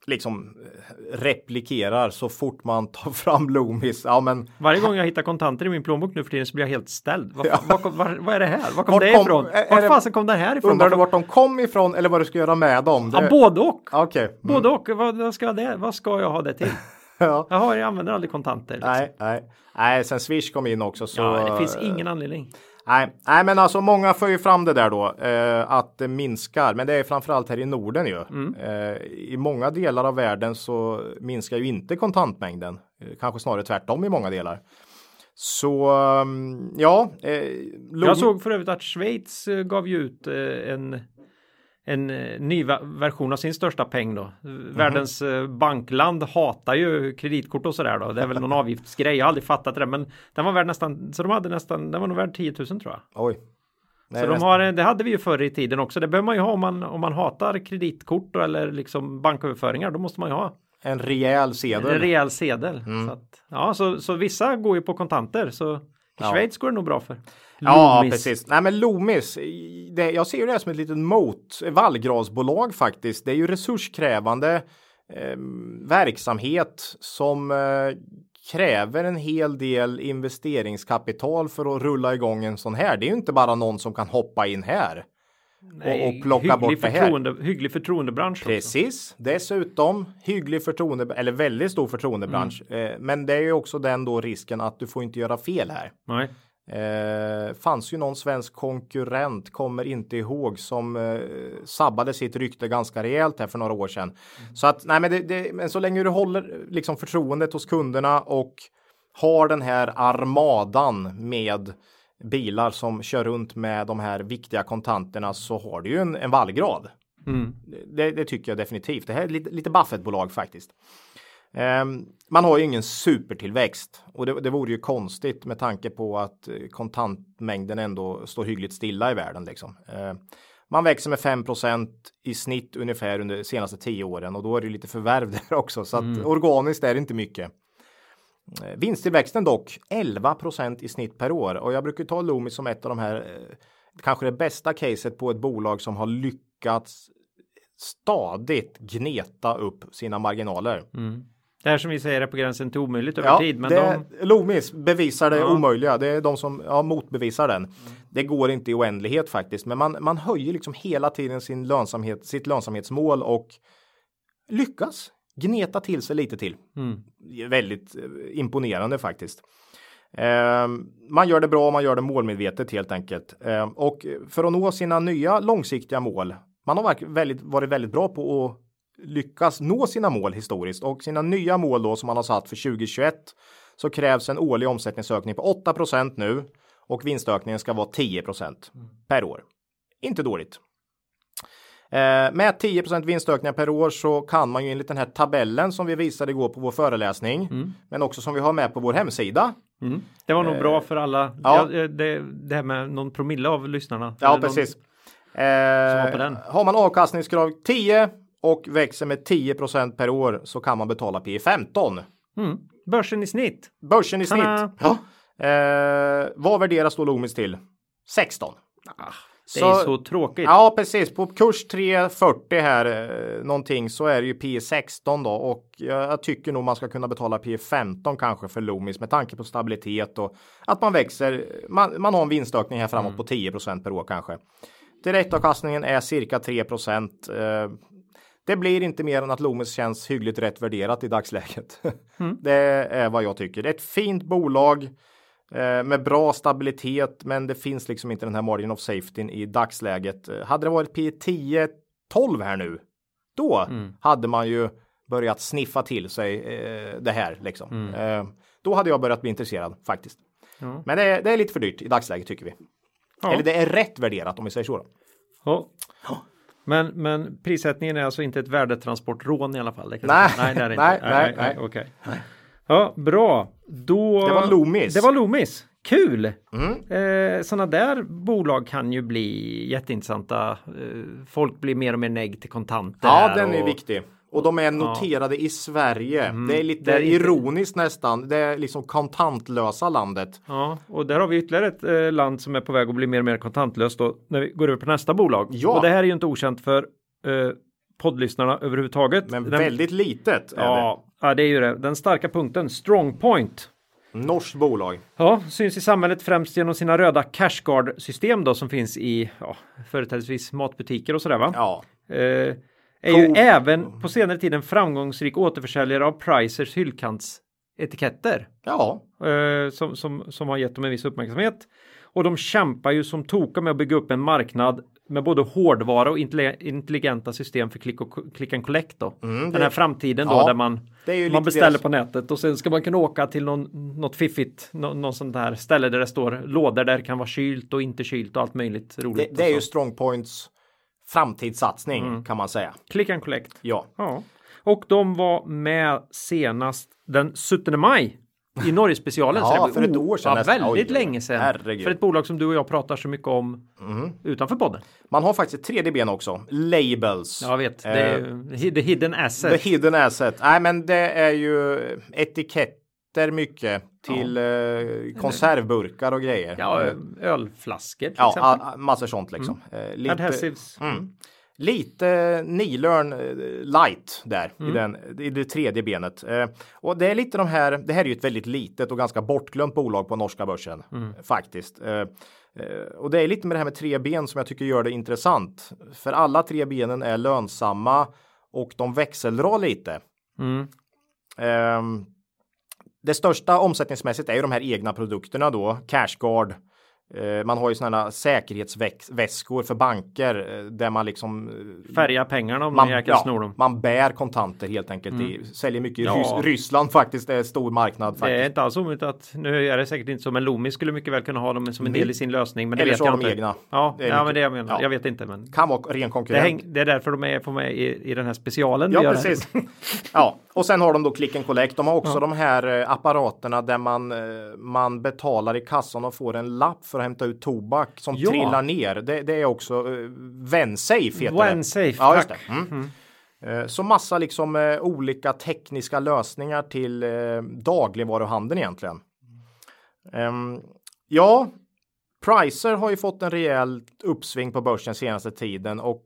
liksom eh, replikerar så fort man tar fram Loomis. Ja men Varje gång jag hittar kontanter i min plånbok nu för tiden så blir jag helt ställd. Vad, Ja. vad, var, vad är det här? Var kom Vart det kom- ifrån? Vart det- fasen kom det här ifrån? undrar du Vart- de kom ifrån eller vad du ska göra med dem? Det- Ja, både och. Okej. Mm. Både och. Vad, vad, ska det, vad ska jag ha det till? Ja. Jaha, jag använder aldrig kontanter. Liksom. Nej, nej. Nej, sen Swish kom in också så. Ja, det finns ingen anledning. Nej, nej, men alltså många för ju fram det där då eh, att det minskar, men det är framförallt här i Norden ju. Mm. Eh, I många delar av världen så minskar ju inte kontantmängden, eh, kanske snarare tvärtom i många delar. Så um, ja. Eh, Jag såg för övrigt att Schweiz eh, gav ju ut eh, en en eh, ny version av sin största peng då. Mhm. Världens eh, bankland hatar ju kreditkort och sådär då. Det är väl någon avgiftsgrej. Jag har aldrig fattat det men den var värd nästan så de hade nästan den var nog värd 10 000 tror jag. Oj. Nej, Så de har, det hade vi ju förr i tiden också. Det behöver man ju ha om man, om man hatar kreditkort eller liksom banköverföringar. Då måste man ju ha en rejäl en sedel. rejäl sedel. Så, att, ja, så, så vissa går ju på kontanter. Så Ja. Schweiz går det nog bra för. Ja, Loomis. precis. Nej, men Loomis, det, jag ser ju det som ett litet mot vallgravsbolag faktiskt. Det är ju resurskrävande eh, verksamhet som eh, kräver en hel del investeringskapital för att rulla igång en sån här. Det är ju inte bara någon som kan hoppa in här och, och plocka bort det här. Hygglig förtroendebransch. också. Precis, dessutom hygglig förtroende eller väldigt stor förtroendebransch. Mm. Eh, men det är ju också den då risken att du får inte göra fel här. Nej. Eh, fanns ju någon svensk konkurrent, kommer inte ihåg, som eh, sabbade sitt rykte ganska rejält här för några år sedan. Mm. Så att nej, men, det, det, men så länge du håller liksom förtroendet hos kunderna och har den här armadan med bilar som kör runt med de här viktiga kontanterna så har du ju en, en vallgrad. Mm. Det, det, tycker jag definitivt. Det här är lite, lite Buffett-bolag faktiskt. Um, man har ju ingen supertillväxt och det, det vore ju konstigt med tanke på att kontantmängden ändå står hyggligt stilla i världen. Liksom. Uh, man växer med 5% i snitt ungefär under de senaste 10 åren och då är det lite förvärv där också så att mm. organiskt är det inte mycket. Uh, vinsttillväxten dock 11% i snitt per år och jag brukar ta Loomis som ett av de här uh, kanske det bästa caset på ett bolag som har lyckats stadigt gneta upp sina marginaler. Mm. Det här som vi säger är på gränsen till omöjligt över ja, tid. Men det, de... Loomis bevisar det ja. omöjliga. Det är de som ja, motbevisar den. Mm. Det går inte i oändlighet faktiskt, men man, man höjer liksom hela tiden sin lönsamhet, sitt lönsamhetsmål och lyckas gneta till sig lite till. Mm. Väldigt eh, imponerande faktiskt. Eh, man gör det bra, man gör det målmedvetet helt enkelt. Eh, och för att nå sina nya långsiktiga mål, man har väldigt, varit väldigt bra på att lyckas nå sina mål historiskt och sina nya mål då som man har satt för 2021 så krävs en årlig omsättningsökning på 8% nu och vinstökningen ska vara 10% per år. Inte dåligt. Eh, med 10% vinstökningar per år så kan man ju enligt den här tabellen som vi visade igår på vår föreläsning, mm. men också som vi har med på vår hemsida. Mm. Det var nog eh, bra för alla. Ja. ja det, det, här med någon promille av lyssnarna. Ja, precis. Någon, eh, har man avkastningskrav 10 och växer med 10% per år så kan man betala P 15. Mm. Börsen i snitt. Börsen i snitt. Ja. Eh, vad värderas då Loomis till? 16. Ah, det så, är så tråkigt. Ja, precis. På kurs 340 här eh, någonting så är det ju P 16 då och jag, tycker nog man ska kunna betala P 15 kanske för Loomis med tanke på stabilitet och att man växer. Man, man har en vinstökning här framåt mm. på 10% per år kanske. Direktavkastningen är cirka 3 eh, det blir inte mer än att Loomis känns hyggligt rätt värderat i dagsläget. Mm. det är vad jag tycker. Det är ett fint bolag med bra stabilitet, men det finns liksom inte den här margin of safety i dagsläget. Hade det varit P10 12 här nu, då mm. hade man ju börjat sniffa till sig eh, det här liksom. Mm. Eh, då hade jag börjat bli intresserad faktiskt. Ja. Men det är, det är, lite för dyrt i dagsläget tycker vi. Ja. Eller det är rätt värderat om vi säger så. Då. Ja. Men, men prissättningen är alltså inte ett värdetransportrån i alla fall? Det nej. nej, det är det inte. nej, nej, nej, nej, okay. Ja, bra. Då... Det var Loomis. Det var Loomis. Kul! Mm. Eh, sådana där bolag kan ju bli jätteintressanta. Eh, folk blir mer och mer negg till kontanter. Ja, den är och... viktig. Och de är noterade ja. i Sverige. Mm. Det är lite det är ironiskt inte... nästan. Det är liksom kontantlösa landet. Ja, och där har vi ytterligare ett eh, land som är på väg att bli mer och mer kontantlöst då när vi går över på nästa bolag. Ja. Och det här är ju inte okänt för eh, poddlyssnarna överhuvudtaget. Men Den... väldigt litet. Ja. Ja, det är ju det. Den starka punkten Strongpoint. Norskt bolag. Ja, syns i samhället främst genom sina röda cashguard system då som finns i ja, företrädesvis matbutiker och sådär va? Ja. Eh, är ju även på senare tid en framgångsrik återförsäljare av Pricers hyllkantsetiketter. Ja. Eh, som, som, som har gett dem en viss uppmärksamhet. Och de kämpar ju som toka med att bygga upp en marknad med både hårdvara och intelligenta system för klick och click and collect då. Mm, Den här framtiden ja, då där man, man beställer deras... på nätet och sen ska man kunna åka till någon, något fiffigt, någon, någon sån där ställe där det står lådor där det kan vara kylt och inte kylt och allt möjligt roligt. Det, det är ju Strongpoints framtidssatsning mm. kan man säga. Click and collect. Ja. ja. Och de var med senast den 17 maj i Norge-specialen. ja, för ett år sedan. Ja, väldigt oj, länge sedan. Herregud. För ett bolag som du och jag pratar så mycket om mm. utanför podden. Man har faktiskt ett tredje ben också. Labels. Jag vet. Det är, uh, the hidden asset. The hidden asset. Nej, men det är ju etiketter mycket till ja. eh, konservburkar och grejer. Ja, ölflaskor till ja, exempel. massor sånt liksom. Mm. Eh, lite, Adhesives. Mm. Lite nilörn eh, light där mm. i, den, i det tredje benet. Eh, och det är lite de här, det här är ju ett väldigt litet och ganska bortglömt bolag på norska börsen mm. faktiskt. Eh, eh, och det är lite med det här med tre ben som jag tycker gör det intressant. För alla tre benen är lönsamma och de växeldrar lite. Mm. Um, det största omsättningsmässigt är ju de här egna produkterna då, Cashguard, Eh, man har ju sådana säkerhetsväskor för banker eh, där man liksom eh, färgar pengarna om man, jäkel ja, snor dem. Man bär kontanter helt enkelt. Mm. Det säljer mycket i ja. Ryssland faktiskt. Det är stor marknad. Faktiskt. Det är inte alls omöjligt att nu är det säkert inte så, men Loomis skulle mycket väl kunna ha dem som en del i sin lösning. Men det Eller vet så jag har de egna. Ja, det ja men det jag menar. Ja. Jag vet inte. Men kan vara ren konkurrent. Det, häng, det är därför de är på med i, i den här specialen. Ja, precis. ja, och sen har de då Click and Collect. De har också ja. de här apparaterna där man man betalar i kassan och får en lapp för att hämta ut tobak som ja. trillar ner. Det, det är också uh, Vensafe heter Vensafe, det. Ja, tack. Mm. Mm. Så massa liksom uh, olika tekniska lösningar till uh, dagligvaruhandeln egentligen. Um, ja, Pricer har ju fått en rejäl uppsving på börsen senaste tiden och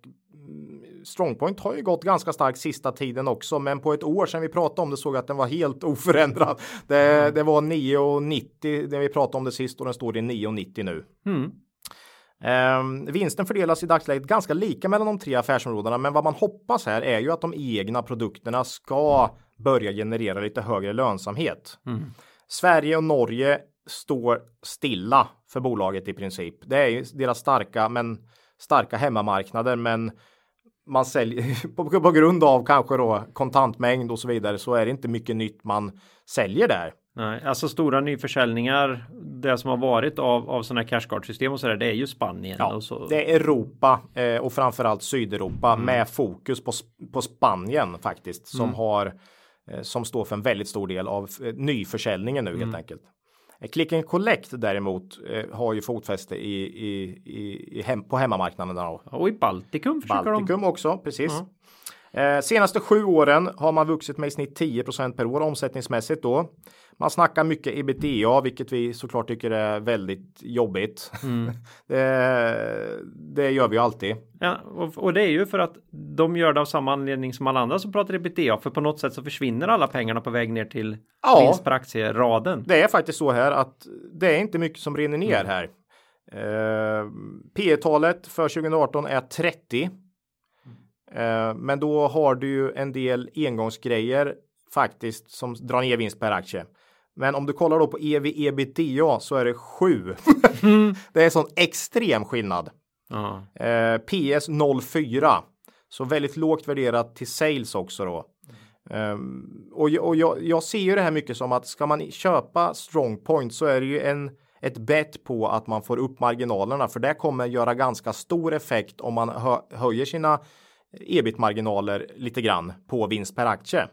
Strongpoint har ju gått ganska starkt sista tiden också, men på ett år sedan vi pratade om det såg jag att den var helt oförändrad. Det, mm. det var 9,90 när vi pratade om det sist och den står i 9,90 nu. Mm. Eh, vinsten fördelas i dagsläget ganska lika mellan de tre affärsområdena, men vad man hoppas här är ju att de egna produkterna ska börja generera lite högre lönsamhet. Mm. Sverige och Norge står stilla för bolaget i princip. Det är ju deras starka, men starka hemmamarknader, men man säljer på, på grund av kanske då kontantmängd och så vidare så är det inte mycket nytt man säljer där. Nej, alltså stora nyförsäljningar. Det som har varit av, av sådana här cashcard-system och så där, det är ju Spanien. Ja, och så. Det är Europa eh, och framförallt Sydeuropa mm. med fokus på, på Spanien faktiskt som mm. har eh, som står för en väldigt stor del av eh, nyförsäljningen nu mm. helt enkelt. Eh, Click and Collect däremot eh, har ju fotfäste i, i, i, i hem, på hemmamarknaden. Då. Och i Baltikum Baltikum de. också, precis. Mm. Eh, senaste sju åren har man vuxit med i snitt 10% per år omsättningsmässigt då. Man snackar mycket ebitda, vilket vi såklart tycker är väldigt jobbigt. Mm. det, det, gör vi ju alltid. Ja, och, och, det är ju för att de gör det av samma anledning som alla andra som pratar ebitda, för på något sätt så försvinner alla pengarna på väg ner till ja, vinst per aktie-raden. Det är faktiskt så här att det är inte mycket som rinner ner mm. här. Eh, P talet för 2018 är 30. Eh, men då har du ju en del engångsgrejer faktiskt som drar ner vinst per aktie. Men om du kollar då på ev ebitda så är det 7. Mm. det är sån extrem skillnad. Uh. Eh, PS 04. Så väldigt lågt värderat till sales också då. Um, och, och jag, jag, ser ju det här mycket som att ska man köpa strongpoint så är det ju en ett bett på att man får upp marginalerna för det kommer göra ganska stor effekt om man hö, höjer sina ebit-marginaler lite grann på vinst per aktie.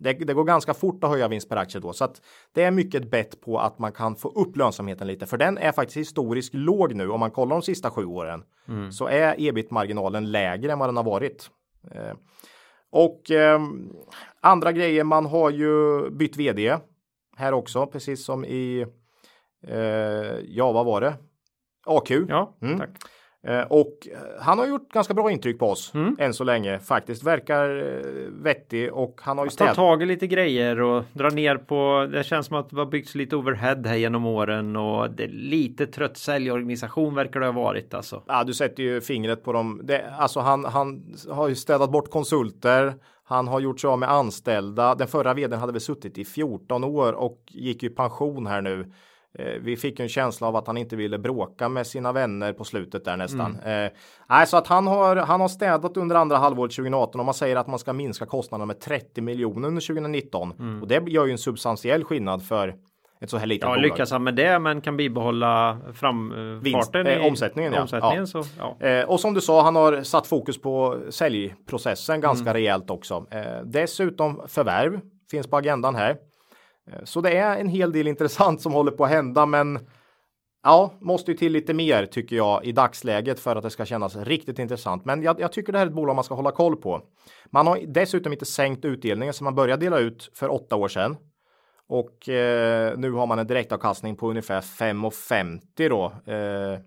Det, det, går ganska fort att höja vinst per aktie då så att det är mycket bett på att man kan få upp lönsamheten lite för den är faktiskt historiskt låg nu om man kollar de sista sju åren mm. så är ebit marginalen lägre än vad den har varit. Eh, och eh, andra grejer man har ju bytt vd här också precis som i eh, ja vad var det? AQ. Ja, mm. tack. Eh, och eh, han har gjort ganska bra intryck på oss mm. än så länge faktiskt. Verkar eh, vettig och han har ju tagit tag i lite grejer och drar ner på. Det känns som att det har byggts lite overhead här genom åren och det är lite trött säljorganisation verkar det ha varit alltså. Ja, du sätter ju fingret på dem. Det, alltså han, han har ju städat bort konsulter. Han har gjort sig av med anställda. Den förra vdn hade väl suttit i 14 år och gick i pension här nu. Eh, vi fick en känsla av att han inte ville bråka med sina vänner på slutet där nästan. Mm. Eh, så att han har, han har städat under andra halvåret 2018 och man säger att man ska minska kostnaderna med 30 miljoner under 2019 mm. och det gör ju en substantiell skillnad för ett så här litet ja, bolag. Lyckas han med det men kan bibehålla framfarten eh, omsättningen. Ja. omsättningen ja. Så, ja. Eh, och som du sa, han har satt fokus på säljprocessen ganska mm. rejält också. Eh, dessutom förvärv finns på agendan här. Eh, så det är en hel del intressant som håller på att hända, men ja, måste ju till lite mer tycker jag i dagsläget för att det ska kännas riktigt intressant. Men jag, jag tycker det här är ett bolag man ska hålla koll på. Man har dessutom inte sänkt utdelningen som man började dela ut för åtta år sedan. Och eh, nu har man en direktavkastning på ungefär 5,50 då. Eh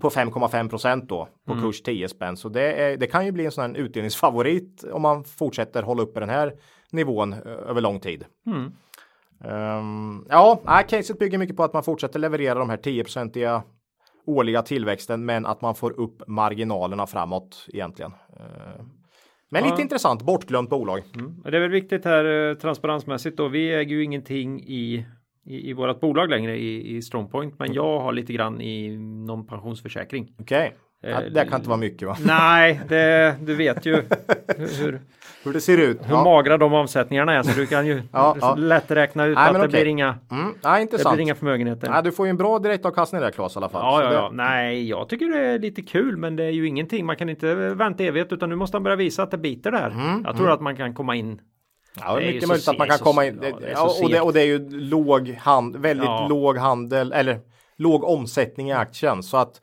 på 5,5 procent då på mm. kurs 10 spänn. Så det, är, det kan ju bli en sån här utdelningsfavorit om man fortsätter hålla uppe den här nivån eh, över lång tid. Mm. Um, ja, caset bygger mycket på att man fortsätter leverera de här 10-procentiga årliga tillväxten men att man får upp marginalerna framåt egentligen. Uh, Men Ja. lite intressant, bortglömt bolag. Mm. Det är väl viktigt här eh, transparensmässigt då. Vi äger ju ingenting i i, i vårt bolag längre i, i Strongpoint, men jag har lite grann i någon pensionsförsäkring. Okej, ja, Eh, det kan inte vara mycket va? Nej, det, du vet ju hur, hur, det ser ut. hur Ja. magra de avsättningarna är, så du kan ju Ja, ja. lätt räkna ut Nej, att det okej. blir inga, Mm, ja, det blir inga förmögenheter. Nej, du får ju en bra direktavkastning där Claes i alla fall. Ja, ja, det- ja. Nej, jag tycker det är lite kul, men det är ju ingenting. Man kan inte vänta evigt, utan nu måste han börja visa att det biter där. Mm, jag tror att man kan komma in. Ja, det är mycket möjligt att man kan komma in. ja, det Ja, och, det, och det är ju låg hand, väldigt Ja. låg handel eller låg omsättning i aktien så att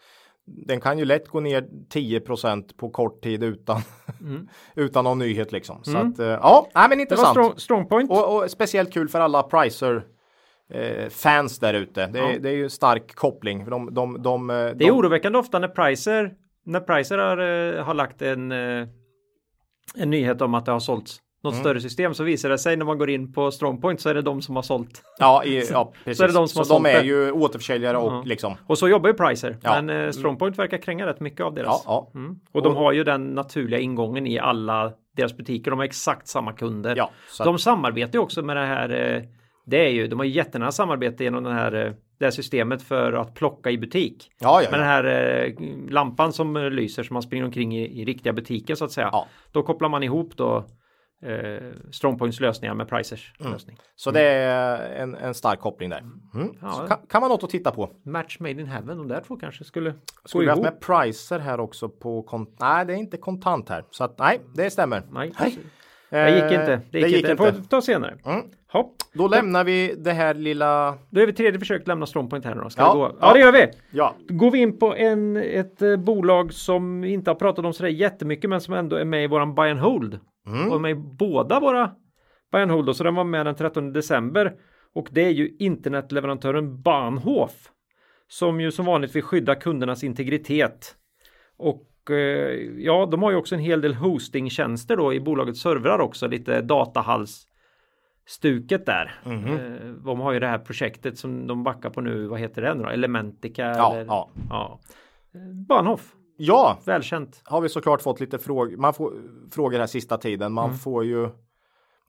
den kan ju lätt gå ner 10% på kort tid utan utan någon nyhet liksom. Så att eh, ja, nej, men Mm. Det var intressant. strong, strongpoint. Och, och speciellt kul för alla Pricer eh, fans där ute. Det, är- Ja. det är ju stark koppling. De, de, de, eh, Det är de, oroväckande ofta när Pricer, när Pricer har, eh, har lagt en, en nyhet om att det har sålts något Mm. större system så visar det sig när man går in på Strongpoint så är det de som har sålt. ja, i, ja, precis. så är det de som har så de är det. ju återförsäljare och Ja. liksom. Och så jobbar ju Pricer. Ja. Men eh, Strongpoint verkar kränga rätt mycket av Ja, deras. ja. Mm. Och de har ju den naturliga ingången i alla deras butiker. De har exakt samma kunder. ja så De samarbetar ju också med det här. eh, Det är ju, de har ju jättenära samarbete genom den här, eh, det här systemet för att plocka i butik. ja, ja, Med den ja. här eh, lampan som lyser som man springer omkring i, i riktiga butiker så att säga. Ja. Då kopplar man ihop då eh, Strongpoints lösningar med Pricers Mm. lösning. Så det är en, en stark koppling där. Mm. Ja. Så kan, kan vara något att titta på. Match made in heaven, de där två kanske skulle Skulle vi haft med pricer här också på kont- Nej, det är inte kontant här. Så att nej, det stämmer. Nej, Nej. det gick Eh, inte. Det gick, inte. Får ta senare. Mm. Hopp. Då lämnar vi det här lilla. Då är vi tredje försök att lämna Strongpoint här nu då. Ska Ja. vi gå? Ja, Ja. det gör vi. Ja, Då går vi in på en, ett eh, bolag som vi inte har pratat om sådär jättemycket men som ändå är med i våran buy and hold. Mm. Och med båda våra buy and hold. Så den var med den 13 december. Och det är ju internetleverantören Bahnhof. Som ju som vanligt vill skydda kundernas integritet. Och eh, ja, de har ju också en hel del hostingtjänster då i bolagets servrar också. Lite datahals stuket där. Mhm. Eh, de har ju det här projektet som de backar på nu. Vad heter det nu då? Elementica? ja, eller? ja. Ja. Bahnhof, Ja, välkänt. har vi såklart fått lite frågor. Man får frågor här sista tiden. Man Mm. får ju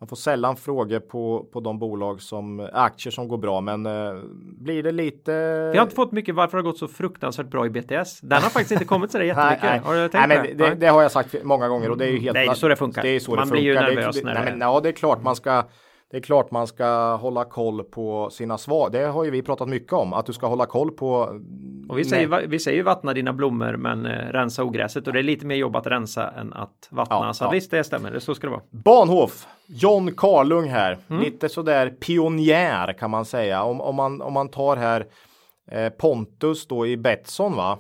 man får sällan frågor på, på de bolag som aktier som går bra, men eh, blir det lite. Vi har inte fått mycket varför det har gått så fruktansvärt bra i BTS. Den har faktiskt inte kommit så där jättemycket. Nej, Har du nej, tänkt nej, men det, det har jag sagt många gånger och det är ju helt Det är så det funkar. Det är så Man det blir ju funkar. nervös det, är- när nej, det- men, Ja, det är klart man ska. Det är klart man ska hålla koll på sina svar. Det har ju vi pratat mycket om att du ska hålla koll på. Och vi säger, vi säger vattna dina blommor men eh, rensa ogräset och det är lite mer jobb att rensa än att vattna. Ja, så ja. visst det stämmer, det så ska det vara. Bahnhof, John Karlung här, Mm. lite sådär pionjär kan man säga. Om, om, man, om man tar här eh, Pontus då i Betsson va.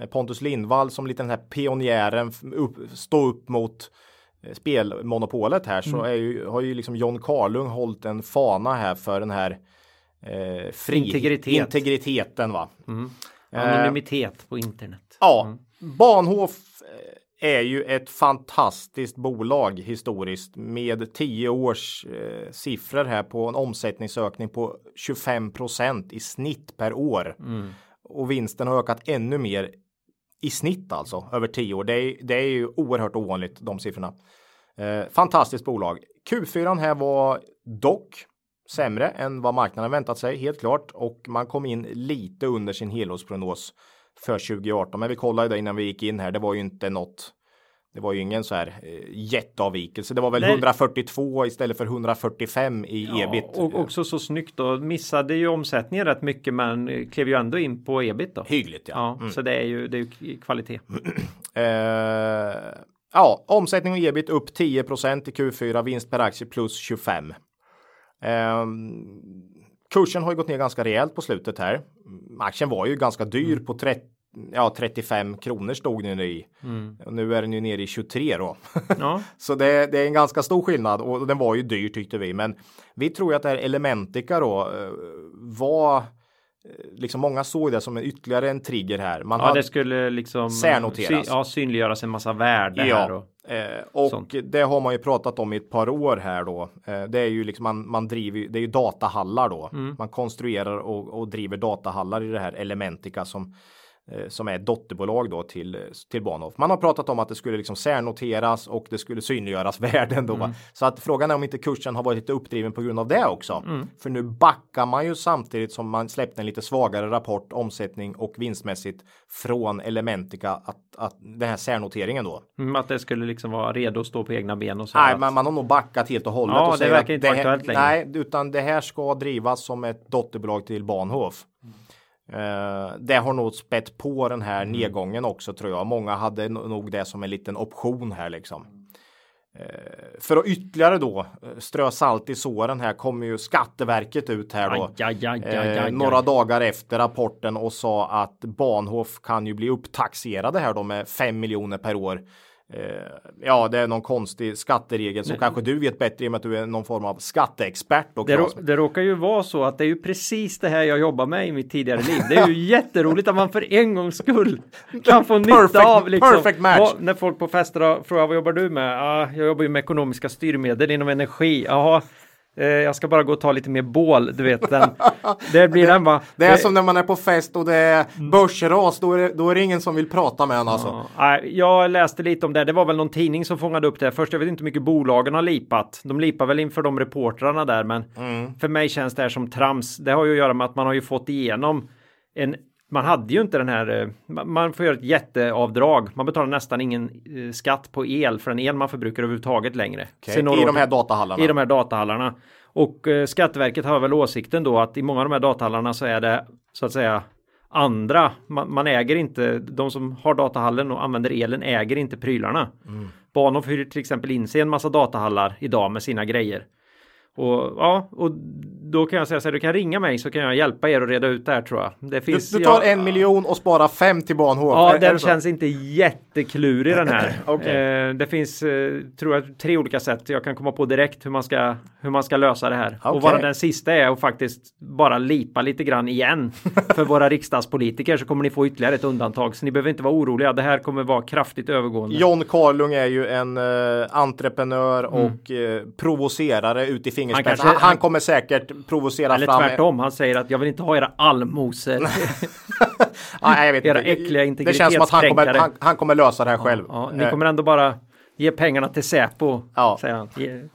Eh, Pontus Lindvall som lite den här pionjären upp, stå upp mot spelmonopolet här Mm. så är ju, har ju liksom John Karlung hållit en fana här för den här eh, fri, Integritet. integriteten va. Eh, Anonymitet på internet. Ja, Bahnhof eh, är ju ett fantastiskt bolag historiskt med 10 års eh, siffror här på en omsättningsökning på 25% i snitt per år. Och vinsten har ökat ännu mer i snitt alltså över 10 år. Det är, det är ju oerhört ovanligt de siffrorna. Eh, fantastiskt bolag. Q4 här var dock sämre än vad marknaden väntat sig helt klart och man kom in lite under sin helårsprognos för 2018. Men vi kollade det innan vi gick in här. Det var ju inte något. Det var ju ingen så här eh, jätteavvikelse. Det var väl Nej. 142 istället för 145 i ebit. och också så snyggt då. Missade ju omsättningen rätt mycket men eh, klev ju ändå in på ebit då. Hyggligt ja. Ja, så det är ju, det är ju kvalitet. Eh, ja, omsättning och ebit upp 10% i Q4, vinst per aktie plus 25. Eh, kursen har ju gått ner ganska rejält på slutet här. Mm, Aktien var ju ganska dyr på 30, ja, 35 kronor stod den i. Och nu är den ju nere i 23 då. Ja, Så det, det är en ganska stor skillnad och den var ju dyr tyckte vi. Men vi tror ju att det här Elementica då eh, var eh, liksom många såg det som en ytterligare en trigger här. Man ja det skulle liksom Särnoteras. ja, synliggöras en massa värde här. Och, Eh, och sånt. det har man ju pratat om i ett par år här då. Eh, det är ju liksom man, man driver, det är ju datahallar då. Mm. Man konstruerar och, och driver datahallar i det här Elementica som som är ett dotterbolag då till, till Bahnhof. Man har pratat om att det skulle liksom särnoteras och det skulle synliggöras värden då. Mm. Så att frågan är om inte kursen har varit lite uppdriven på grund av det också. Mm. För nu backar man ju samtidigt som man släppte en lite svagare rapport omsättning och vinstmässigt från Elementica att, att den här särnoteringen då. Mm, att det skulle liksom vara redo att stå på egna ben och så. Nej, man, man har nog backat helt och hållet. Ja, och det verkar inte aktuellt längre. Nej, utan det här ska drivas som ett dotterbolag till Bahnhof. Uh, det har nog spett på den här mm. nedgången också tror jag. Många hade nog det som en liten option här liksom. Uh, för att ytterligare då eh, strö salt i såren här kommer ju Skatteverket ut här då. Aj, aj, aj, uh, några dagar efter rapporten och sa att Bahnhof kan ju bli upptaxerade här då med 5 miljoner per år Eh, ja, det är någon konstig skatteregel som kanske du vet bättre i och med att du är någon form av skatteexpert. Och det, rå, det råkar ju vara så att det är ju precis det här jag jobbar med i mitt tidigare liv. Det är ju jätteroligt att man för en gång skull kan få nytta perfect, av liksom, perfect match. Vad, när folk på fester frågar vad jobbar du med? Ah, jag jobbar ju med ekonomiska styrmedel inom energi. Jaha, Eh, jag ska bara gå och ta lite mer bål, du vet. Den, det blir den va. Det är som när man är på fest och det är börsras, då är det, då är det ingen som vill prata med en alltså. Ja, jag läste lite om det, det var väl någon tidning som fångade upp det. Först, jag vet inte hur mycket bolagen har lipat. De lipar väl inför de reportrarna där, men mm. för mig känns det här som trams. Det har ju att göra med att man har ju fått igenom en man hade ju inte den här, eh, man får göra ett jätteavdrag. Man betalar nästan ingen eh, skatt på el för den el man förbrukar överhuvudtaget längre. Okay. I de här datahallarna? I de här datahallarna. Och eh, Skatteverket har väl åsikten då att i många av de här datahallarna så är det så att säga andra. Man, man äger inte, de som har datahallen och använder elen äger inte prylarna. Mm. Bahnhof hyr till exempel in sig en massa datahallar idag med sina grejer. Och ja, och då kan jag säga så här, du kan ringa mig så kan jag hjälpa er att reda ut det här tror jag. Det finns, du, du tar en miljon och sparar fem till Bahnhof. Ja, är, den är känns inte jätteklurig den här. okay. eh, det finns, eh, tror jag, tre olika sätt jag kan komma på direkt hur man ska, hur man ska lösa det här. Okay. Och bara den sista är att faktiskt bara lipa lite grann igen för våra riksdagspolitiker så kommer ni få ytterligare ett undantag. Så ni behöver inte vara oroliga. Det här kommer vara kraftigt övergående. John Carlung är ju en eh, entreprenör mm. och eh, provocerare ut i fingerspetsarna. Han, kanske, han, han kommer säkert provocera eller fram. Eller tvärtom, han säger att jag vill inte ha era allmosor. ja, jag vet era äckliga integritetskränkare. Det känns som att han kommer, han, han kommer lösa det här själv. Ja, ni kommer ändå bara ge pengarna till Säpo, ja. säger han.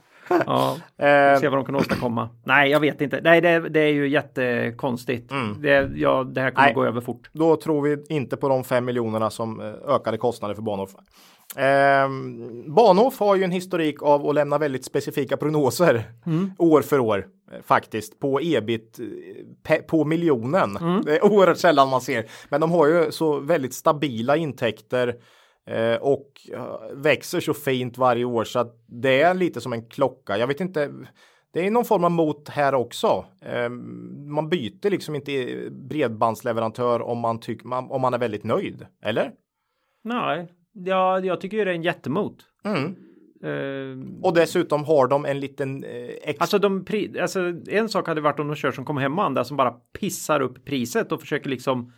Ja, eh, se vad de kan åstadkomma. Nej, jag vet inte. Nej, det, det är ju jättekonstigt. Mm. Det, ja, det här kommer Nej, gå över fort. Då tror vi inte på de fem miljonerna som eh, ökade kostnader för Bahnhof. Eh, Bahnhof har ju en historik av att lämna väldigt specifika prognoser mm. år för år eh, faktiskt på ebit pe, på miljonen. Mm. Det är oerhört sällan man ser, men de har ju så väldigt stabila intäkter eh, och växer så fint varje år så att det är lite som en klocka. Jag vet inte. Det är någon form av mot här också. Eh, man byter liksom inte bredbandsleverantör om man tycker om man är väldigt nöjd, eller? Nej, Ja, jag tycker det är en jättemot. Mm. Uh, och dessutom har de en liten eh, extra... Alltså, de alltså en sak hade varit om de kör som kommer hem andra som bara pissar upp priset och försöker liksom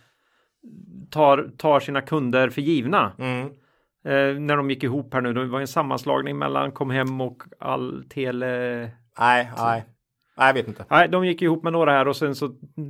tar, tar sina kunder för givna. Mm. Uh, när de gick ihop här nu, det var en sammanslagning mellan Comhem och all tele... Nej, nej. Nej, jag vet inte. Nej, de gick ihop med några här och sen så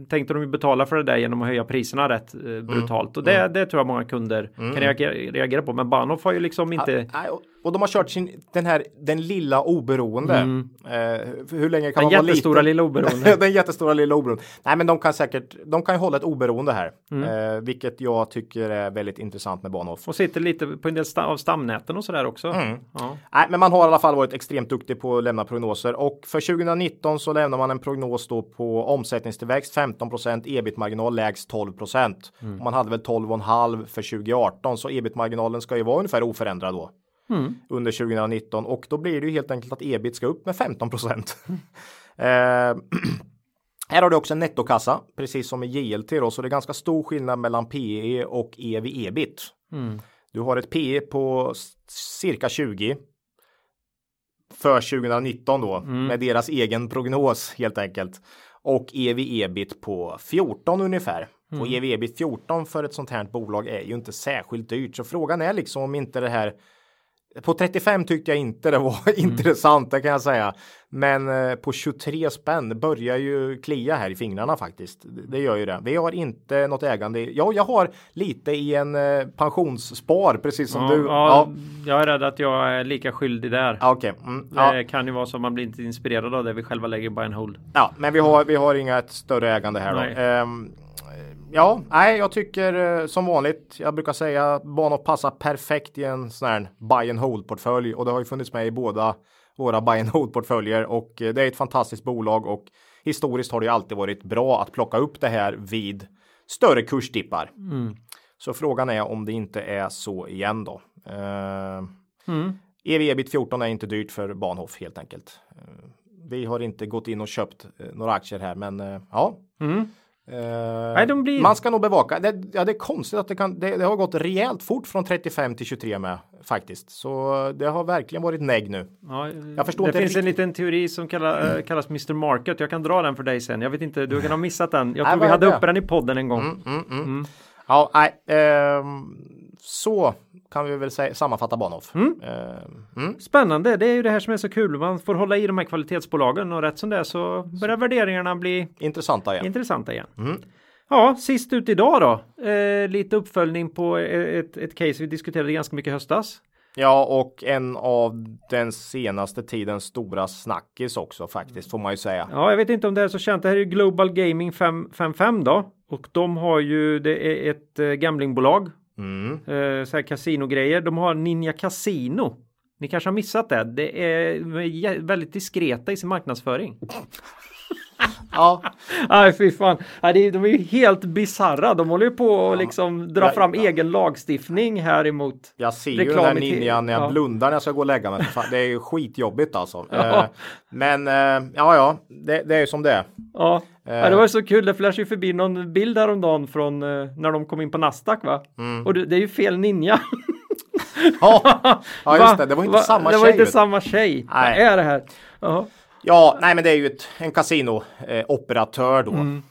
tänkte de ju betala för det där genom att höja priserna rätt eh, brutalt. Mm. Och det, mm. det tror jag många kunder mm. kan reagera, reagera, på. Men Bahnhof har ju liksom inte... Ja, och de har kört sin, den här, den lilla oberoende. Mm. Eh, hur länge kan den man vara jättestora lilla oberoende. den jättestora lilla oberoende. Nej, men de kan säkert, de kan ju hålla ett oberoende här. Mm. Eh, vilket jag tycker är väldigt intressant med Bahnhof. Och sitter lite på en del sta av stamnäten och sådär också. Mm. Ja. Nej, men man har i alla fall varit extremt duktig på att lämna prognoser. Och för 2019 så lämnar man en prognos då på omsättningstillväxt 15% ebit-marginal lägst 12 mm. Man hade väl 12,5 för 2018 så ebit-marginalen ska ju vara ungefär oförändrad då mm. under 2019 och då blir det ju helt enkelt att ebit ska upp med 15 procent. eh, här har du också en nettokassa, precis som i JLT då, så det är ganska stor skillnad mellan PE och EV ebit. Mm. Du har ett PE på cirka 20 för 2019 då mm. med deras egen prognos helt enkelt. Och EV ebit på 14 ungefär. Mm. Och EV ebit 14 för ett sånt här bolag är ju inte särskilt dyrt. Så frågan är liksom om inte det här På 35 tyckte jag inte det var intressant, det kan jag säga. Men eh, på 23 spänn börjar ju klia här i fingrarna faktiskt. Det gör ju det. Vi har inte något ägande. Ja, jag har lite i en eh, pensionsspar, precis som ja, du. Ja, Jag är rädd att jag är lika skyldig där. Ja, Okej. Mm, ja. Det kan ju vara så att man blir inte inspirerad av det vi själva lägger buy and hold. ja, men vi har, vi har inga större ägande här då. Ja, nej, jag tycker eh, som vanligt. Jag brukar säga Bahnhof passar perfekt i en sån här buy and hold portfölj och det har ju funnits med i båda våra buy and hold portföljer och eh, det är ett fantastiskt bolag och historiskt har det ju alltid varit bra att plocka upp det här vid större kursdippar. Så frågan är om det inte är så igen då. Uh, EV ebit 14 är inte dyrt för Bahnhof helt enkelt. Eh, vi har inte gått in och köpt eh, några aktier här, men eh, ja. Eh, Nej, de blir- Man ska nog bevaka. Det, ja, det är konstigt att det, kan, det, det har gått rejält fort från 35 till 23 med faktiskt. Så det har verkligen varit negg nu. Ja, Jag förstår det finns en riktigt- liten teori som kallar, äh, kallas Mr Market. Jag kan dra den för dig sen. Jag vet inte, du kan ha missat den. Jag tror vi hade uppe den i podden en gång. Mm, Ja, nej. ehm, så kan vi väl säga, sammanfatta Bahnhof. Ehm, mm. Spännande, det är ju det här som är så kul. Man får hålla i de här kvalitetsbolagen och rätt som det är så börjar värderingarna bli Intressanta igen. intressanta igen. Mm. Ja, sist ut idag då. Eh, lite uppföljning på ett, ett case vi diskuterade ganska mycket i höstas. Ja, och en av den senaste tidens stora snackis också faktiskt, får man ju säga. Ja, jag vet inte om det är så känt. Det här är ju Global Gaming 555 då. Och de har ju, det är ett eh, gamblingbolag. Mm. Eh, så här kasinogrejer. De har Ninja Casino. Ni kanske har missat det. Det är väldigt diskreta i sin marknadsföring. Ja, Nej, fy fan. Nej, de är ju helt bizarra. De håller ju på att liksom dra Ja, fram ja. egen lagstiftning här emot. jag ser ju den te- ninjan när jag ja. blundar när jag ska gå och lägga mig. Det är ju skitjobbigt alltså. Ja. Eh, Men eh, ja, ja, det, det är ju som det är. Ja. Eh. ja, det var ju så kul. Det flashade ju förbi någon bild häromdagen från eh, när de kom in på Nasdaq va? Mm. Och det, det är ju fel ninja. Ja, ja just det. Det var inte Va? samma Det tjej. var inte vet samma tjej. Nej. Vad är det här? Ja. Ja, nej, men det är ju ett, en kasinooperatör då. Mm.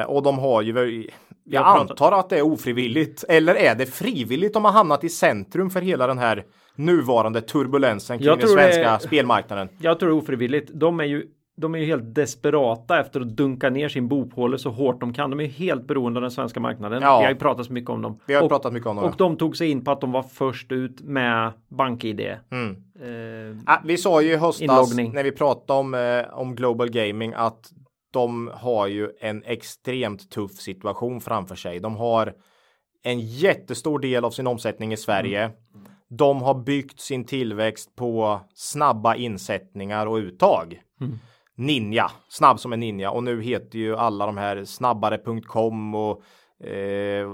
Eh, och de har ju jag har antar att det är ofrivilligt. Eller är det frivilligt om man hamnat i centrum för hela den här nuvarande turbulensen kring den det svenska är- spelmarknaden? Jag tror det är ofrivilligt. De är ju de är ju helt desperata efter att dunka ner sin bophåle så hårt de kan. De är helt beroende av den svenska marknaden. Ja. Vi har ju pratat så mycket om dem. Vi har och, pratat mycket om det. och de tog sig in på att de var först ut med BankID. Mm. Eh, Ah, vi sa ju i höstas Inloggning. när vi pratade om, eh, om Global Gaming att de har ju en extremt tuff situation framför sig. De har en jättestor del av sin omsättning i Sverige. De har byggt sin tillväxt på snabba insättningar och uttag. Ninja, snabb som en ninja och nu heter ju alla de här snabbare.com och eh,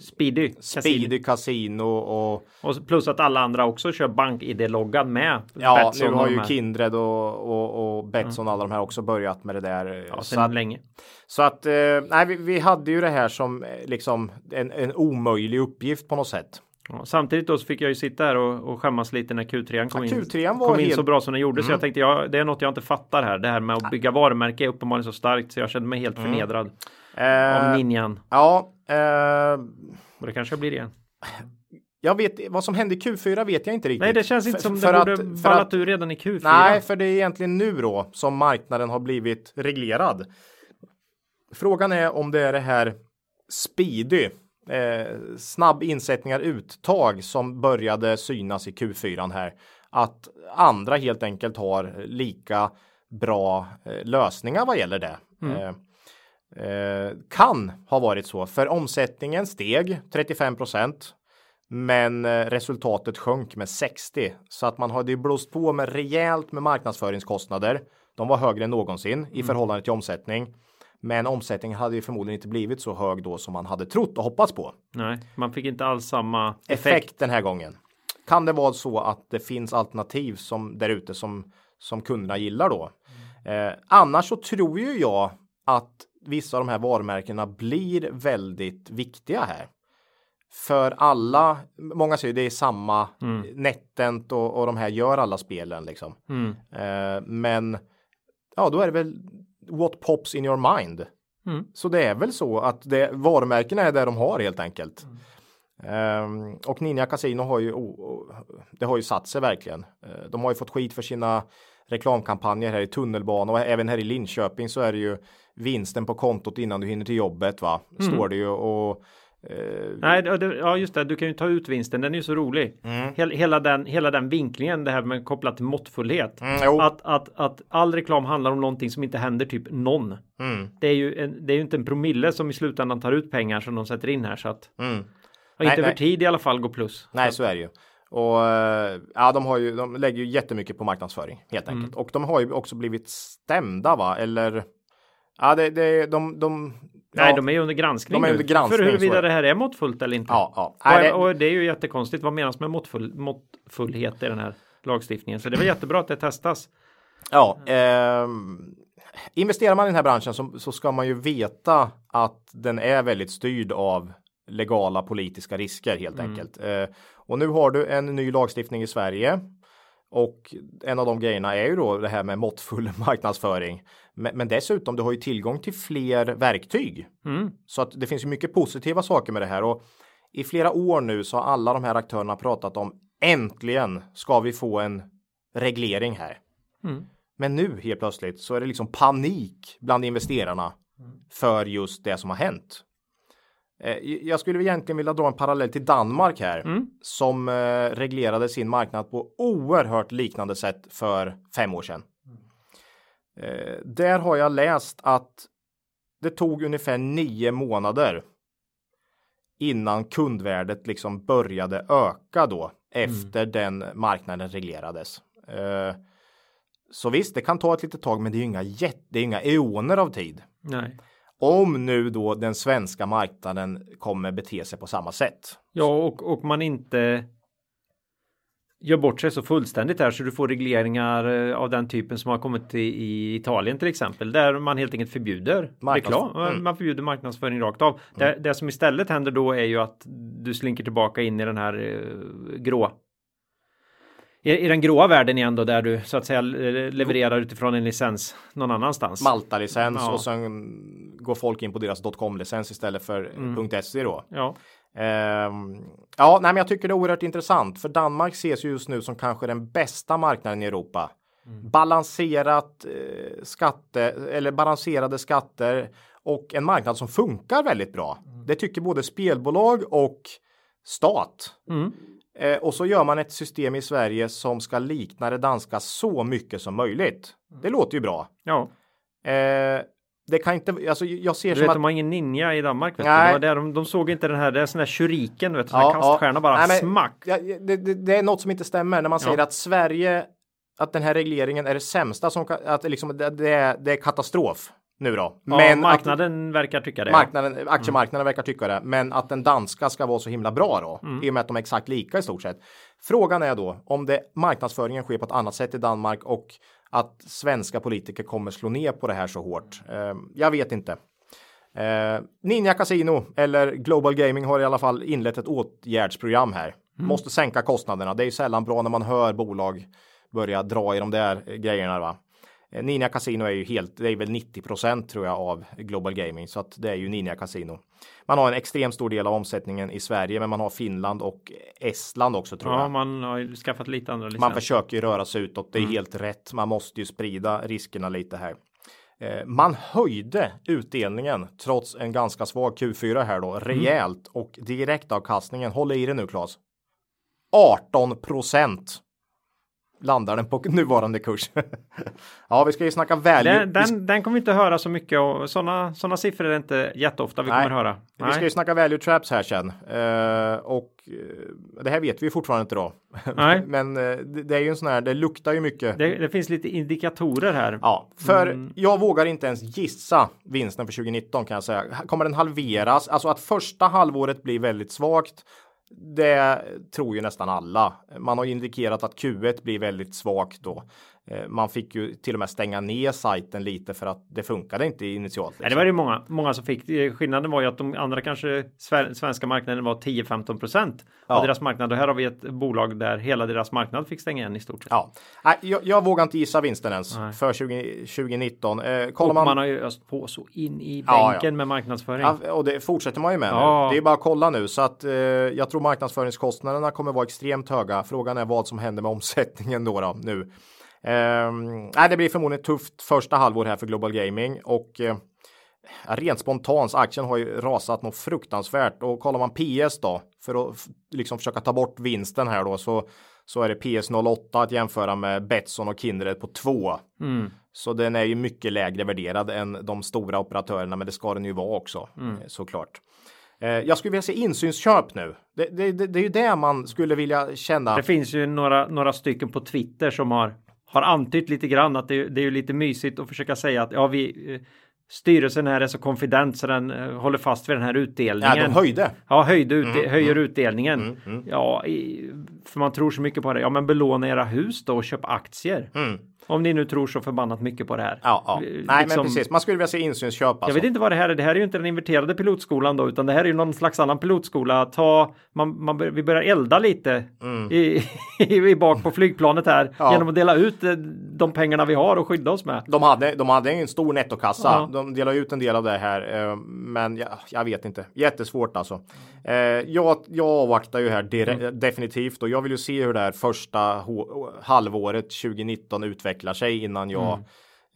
Speedy. Casino. Speedy Casino och Och så- plus att alla andra också kör BankID-loggan med. Ja, Betsson nu har och ju. Kindred och, och, och Betsson och alla de här också börjat med det där. Ja, så, att, länge. så att, eh, nej, vi, vi hade ju det här som eh, liksom en, en omöjlig uppgift på något sätt. Ja, samtidigt då så fick jag ju sitta här och, och skämmas lite när Q3 kom Ja, in. Q3 var kom in helt- Mm. så bra som den gjorde. Så jag tänkte ja, det är något jag inte fattar här. Det här med att bygga varumärke är uppenbarligen så starkt så jag kände mig helt förnedrad av Mm. Eh, ninjan. ja, eh, Och det kanske jag blir igen. jag vet vad som hände i Q4 vet jag inte riktigt. Nej, det känns inte som för det att- borde att- ur redan i Q4. Nej, för det är egentligen nu då som marknaden har blivit reglerad. Frågan är om det är det här speedy, eh, snabb insättningar uttag som började synas i Q4 här. Att andra helt enkelt har lika bra eh, lösningar vad gäller det. Eh, eh, kan ha varit så, för omsättningen steg 35% men eh, resultatet sjönk med 60 så att man hade blåst på med rejält med marknadsföringskostnader. De var högre än någonsin i förhållande till omsättning. Men omsättningen hade ju förmodligen inte blivit så hög då som man hade trott och hoppats på. Nej, man fick inte alls samma Effekt, effekt. den här gången. Kan det vara så att det finns alternativ som där ute som som kunderna gillar då? Eh, annars så tror ju jag att vissa av de här varumärkena blir väldigt viktiga här. För alla, många säger det är samma NetEnt och, och de här gör alla spelen liksom. Mm. Eh, men ja, då är det väl what pops in your mind. Mm. Så det är väl så att det, varumärkena är där de har helt enkelt. Ehm, och Ninja Casino har ju, oh, oh, det har ju satt sig verkligen. Eh, de har ju fått skit för sina reklamkampanjer här i tunnelbanan och även här i Linköping så är det ju vinsten på kontot innan du hinner till jobbet va? Mm. Står det ju och Eh, Nej, ja just det, du kan ju ta ut vinsten, den är ju så rolig. Mm. Hela, hela, den, hela den vinklingen, det här med kopplat till måttfullhet. Mm, att, att, att all reklam handlar om någonting som inte händer typ någon. Mm. Det, är ju en, det är ju inte en promille som i slutändan tar ut pengar som de sätter in här så att. Mm. Och inte över tid i alla fall går plus. Nej, så är det ju. Och eh, ja, de har ju, de lägger ju jättemycket på marknadsföring helt enkelt. Mm. Och de har ju också blivit stämda va, eller Ja, det, det, de, de, Nej, de är under granskning, de är under granskning För huruvida det här är måttfullt eller inte. Ja, ja. Nej, och, och, det är ju jättekonstigt. Vad menas med måttfull, måttfullhet i den här lagstiftningen? Så det väl jättebra att det testas. Ja, eh, investerar man i den här branschen så, så ska man ju veta att den är väldigt styrd av legala politiska risker helt mm. enkelt. Eh, och nu har du en ny lagstiftning i Sverige och en av de grejerna är ju då det här med måttfull marknadsföring. Men, men dessutom, du har ju tillgång till fler verktyg. Mm. Så att det finns ju mycket positiva saker med det här. Och i flera år nu så har alla de här aktörerna pratat om äntligen ska vi få en reglering här. Mm. Men nu helt plötsligt så är det liksom panik bland investerarna mm. för just det som har hänt. Eh, jag skulle egentligen vilja dra en parallell till Danmark här mm. som eh, reglerade sin marknad på oerhört liknande sätt för fem år sedan. Eh, där har jag läst att det tog ungefär nio månader innan kundvärdet liksom började öka då efter mm. den marknaden reglerades. Så visst, det kan ta ett litet tag, men det är inga jätte, det är inga eoner av tid. Nej. Om nu då den svenska marknaden kommer bete sig på samma sätt. Ja, och, och man inte gör bort sig så fullständigt här så du får regleringar eh, av den typen som har kommit i, i Italien till exempel där man helt enkelt förbjuder Marknads reklam. Mm. Man förbjuder marknadsföring rakt av. Mm. Det, det, som istället händer då är ju att du slinker tillbaka in i den här eh, grå i, i den gråa världen igen då där du så att säga levererar utifrån en licens någon annanstans. Malta-licens ja. och sen går folk in på deras .com-licens istället för mm. .se då. Ja. Um, ja, nej, men jag tycker det är oerhört intressant för Danmark ses just nu som kanske den bästa marknaden i Europa. Mm. Balanserat eh, skatte eller balanserade skatter och en marknad som funkar väldigt bra. Mm. Det tycker både spelbolag och stat. Mm. Eh, och så gör man ett system i Sverige som ska likna det danska så mycket som möjligt. Det låter ju bra. Ja. Eh, det kan inte, alltså jag ser du som vet, att... de har ingen ninja i Danmark. Vet Nej. Du? Det de, de såg inte den här, det är sån här shuriken, vet du, ja, kaststjärna ja. bara Nej, men, smack. Ja, det, det, det, är något som inte stämmer när man säger ja. att Sverige, att den här regleringen är det sämsta som, att liksom, det, det, är, det är katastrof nu då. Ja, men marknaden att, verkar tycka det. Marknaden, ja. aktiemarknaden mm. verkar tycka det, men att den danska ska vara så himla bra då, mm. i och med att de är exakt lika i stort sett. Frågan är då om det marknadsföringen sker på ett annat sätt i Danmark och att svenska politiker kommer slå ner på det här så hårt. Uh, jag vet inte. Uh, Ninja Casino eller Global Gaming har i alla fall inlett ett åtgärdsprogram här. Mm. Måste sänka kostnaderna. Det är ju sällan bra när man hör bolag börja dra i de där grejerna. Va? Eh, Ninja Casino är ju helt, det är väl 90% tror jag av Global Gaming så att det är ju Ninja Casino. Man har en extremt stor del av omsättningen i Sverige, men man har Finland och Estland också tror ja, jag. man har skaffat lite andra licens. Man försöker ju röra sig utåt. Det är mm. helt rätt. Man måste ju sprida riskerna lite här. Eh, man höjde utdelningen trots en ganska svag Q4 här då rejält mm. och direktavkastningen, håll i det nu Claes. 18 procent landar den på nuvarande kurs. ja, vi ska ju snacka value. Den, den, den kommer vi inte höra så mycket och sådana såna siffror är det inte jätteofta vi Nej. kommer höra. Nej. Vi ska ju snacka value traps här sen uh, och uh, det här vet vi fortfarande inte då. Nej. Men uh, det, det, är ju en sån här, det luktar ju mycket. Det, det finns lite indikatorer här. Ja, för mm. jag vågar inte ens gissa vinsten för 2019 kan jag säga. Kommer den halveras? Alltså att första halvåret blir väldigt svagt det tror ju nästan alla. Man har indikerat att Q1 blir väldigt svagt då. Eh, man fick ju till och med stänga ner sajten lite för att det funkade inte initialt. Liksom. Ja, det var det många, många som fick. Eh, skillnaden var ju att de andra kanske svenska marknaden var 10-15 procent ja. av deras marknad. Och här har vi ett bolag där hela deras marknad fick stänga igen i stort sett. Ja, jag, jag vågar inte gissa vinsten ens Nej. för 20, 2019. Eh, kollar man... man har ju öst på så in i bänken ja, med marknadsföring. Ja, och det fortsätter man ju med nu. Det är bara att kolla nu så att eh, jag tror marknadskostnaderna kommer vara extremt höga. Frågan är vad som händer med omsättningen då, då nu. Um, det blir förmodligen tufft första halvår här för Global Gaming och uh, rent spontant aktien har ju rasat något fruktansvärt och kollar man PS då för att liksom försöka ta bort vinsten här då så så är det PS 08 att jämföra med Betsson och Kindred på 2. Mm. Så den är ju mycket lägre värderad än de stora operatörerna, men det ska den ju vara också mm. Eh, såklart. Eh, jag skulle vilja se insynsköp nu. Det, det, det, det, är ju det man skulle vilja känna. Det finns ju några, några stycken på Twitter som har har antytt lite grann att det, det är ju lite mysigt att försöka säga att ja, vi eh, styrelsen här är så konfident så den uh, håller fast vid den här utdelningen. Ja, de höjde. Ja, höjde ut, mm, höjer mm, utdelningen. Mm, mm. ja, i, för man tror så mycket på det. Ja, men belåna era hus då och köp aktier. Om ni nu tror så förbannat mycket på det här. Ja, ja. Nej, men liksom- precis. Man skulle vilja se insynsköp. Alltså. Jag vet inte vad det här är. Det här är ju inte den inverterade pilotskolan då, utan det här är ju någon slags annan pilotskola. Ta, man, man, vi börjar elda lite mm. i, i, bak på flygplanet här ja. genom att dela ut eh, de pengarna vi har och skydda oss med. De hade, de hade en stor nettokassa. Ja. De delar ut en del av det här, eh, men jag, jag vet inte. Jättesvårt alltså. Eh, jag, jag avvaktar ju här mm. definitivt och jag vill ju se hur det här första halvåret 2019 utvecklar sig innan jag mm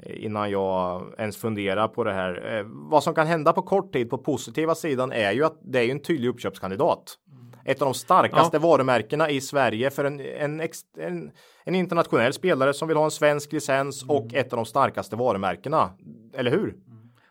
innan jag ens funderar på det här. Eh, vad som kan hända på kort tid på positiva sidan är ju att det är en tydlig uppköpskandidat. Ett av de starkaste ja. varumärkena i Sverige för en, en, en, en, internationell spelare som vill ha en svensk licens mm. och ett av de starkaste varumärkena. Eller hur?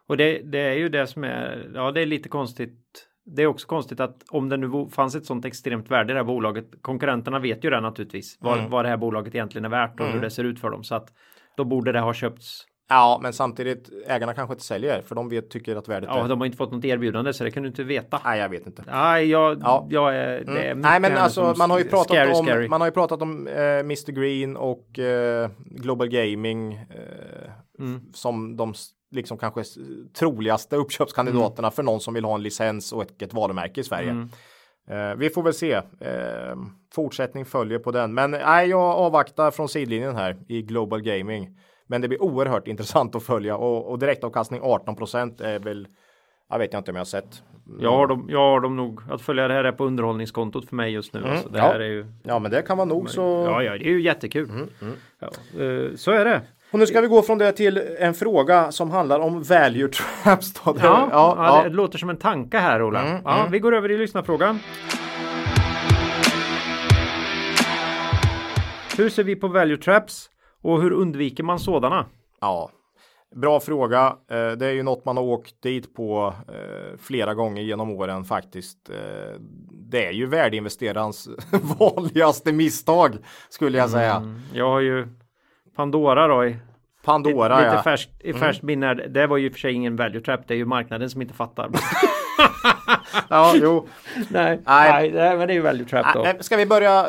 Och det, det är ju det som är, ja det är lite konstigt det är också konstigt att om det nu fanns ett sånt extremt värde i det här bolaget. Konkurrenterna vet ju det naturligtvis. Vad, mm. vad det här bolaget egentligen är värt och mm. hur det ser ut för dem. Så att då borde det ha köpts. Ja, men samtidigt ägarna kanske inte säljer för de vet, tycker att värdet ja, är. de har inte fått något erbjudande så det kan du inte veta. Nej, jag vet inte. Nej, jag, ja. jag är, det är mm. Nej, men alltså man har ju pratat scary, om, scary. man har ju pratat om eh, Mr Green och eh, Global Gaming eh, mm. som de liksom kanske troligaste uppköpskandidaterna mm. för någon som vill ha en licens och ett, ett varumärke i Sverige. Mm. Eh, vi får väl se. Eh, fortsättning följer på den, men nej, jag avvaktar från sidlinjen här i Global Gaming. Men det blir oerhört intressant att följa och, och direktavkastning 18% är väl jag vet inte om jag har sett. Jag har dem, jag har dem nog. Att följa det här är på underhållningskontot för mig just nu. Mm, alltså, det ja. här är ju, ja, men det kan vara nog så. Ja, ja, det är ju jättekul. Mm, mm. Ja, uh, så är det. Och nu ska vi gå från det till en fråga som handlar om value traps. Då. Ja, ja, ja, det låter som en tanke här Ola. Mm, ja, mm. Vi går över i lyssnarfrågan. Hur ser vi på value traps och hur undviker man sådana? Ja, bra fråga. Eh, det är ju något man har åkt dit på eh, flera gånger genom åren faktiskt. Eh, det är ju värdeinvesterarens vanligaste misstag skulle jag säga. Mm, jag har ju Pandora då i Pandora lite ja. färskt, i färskt mm. minne. Det var ju för sig ingen value trap. Det är ju marknaden som inte fattar. ja, jo. Nej, nej. nej, men det är ju value trap då. Ska vi börja?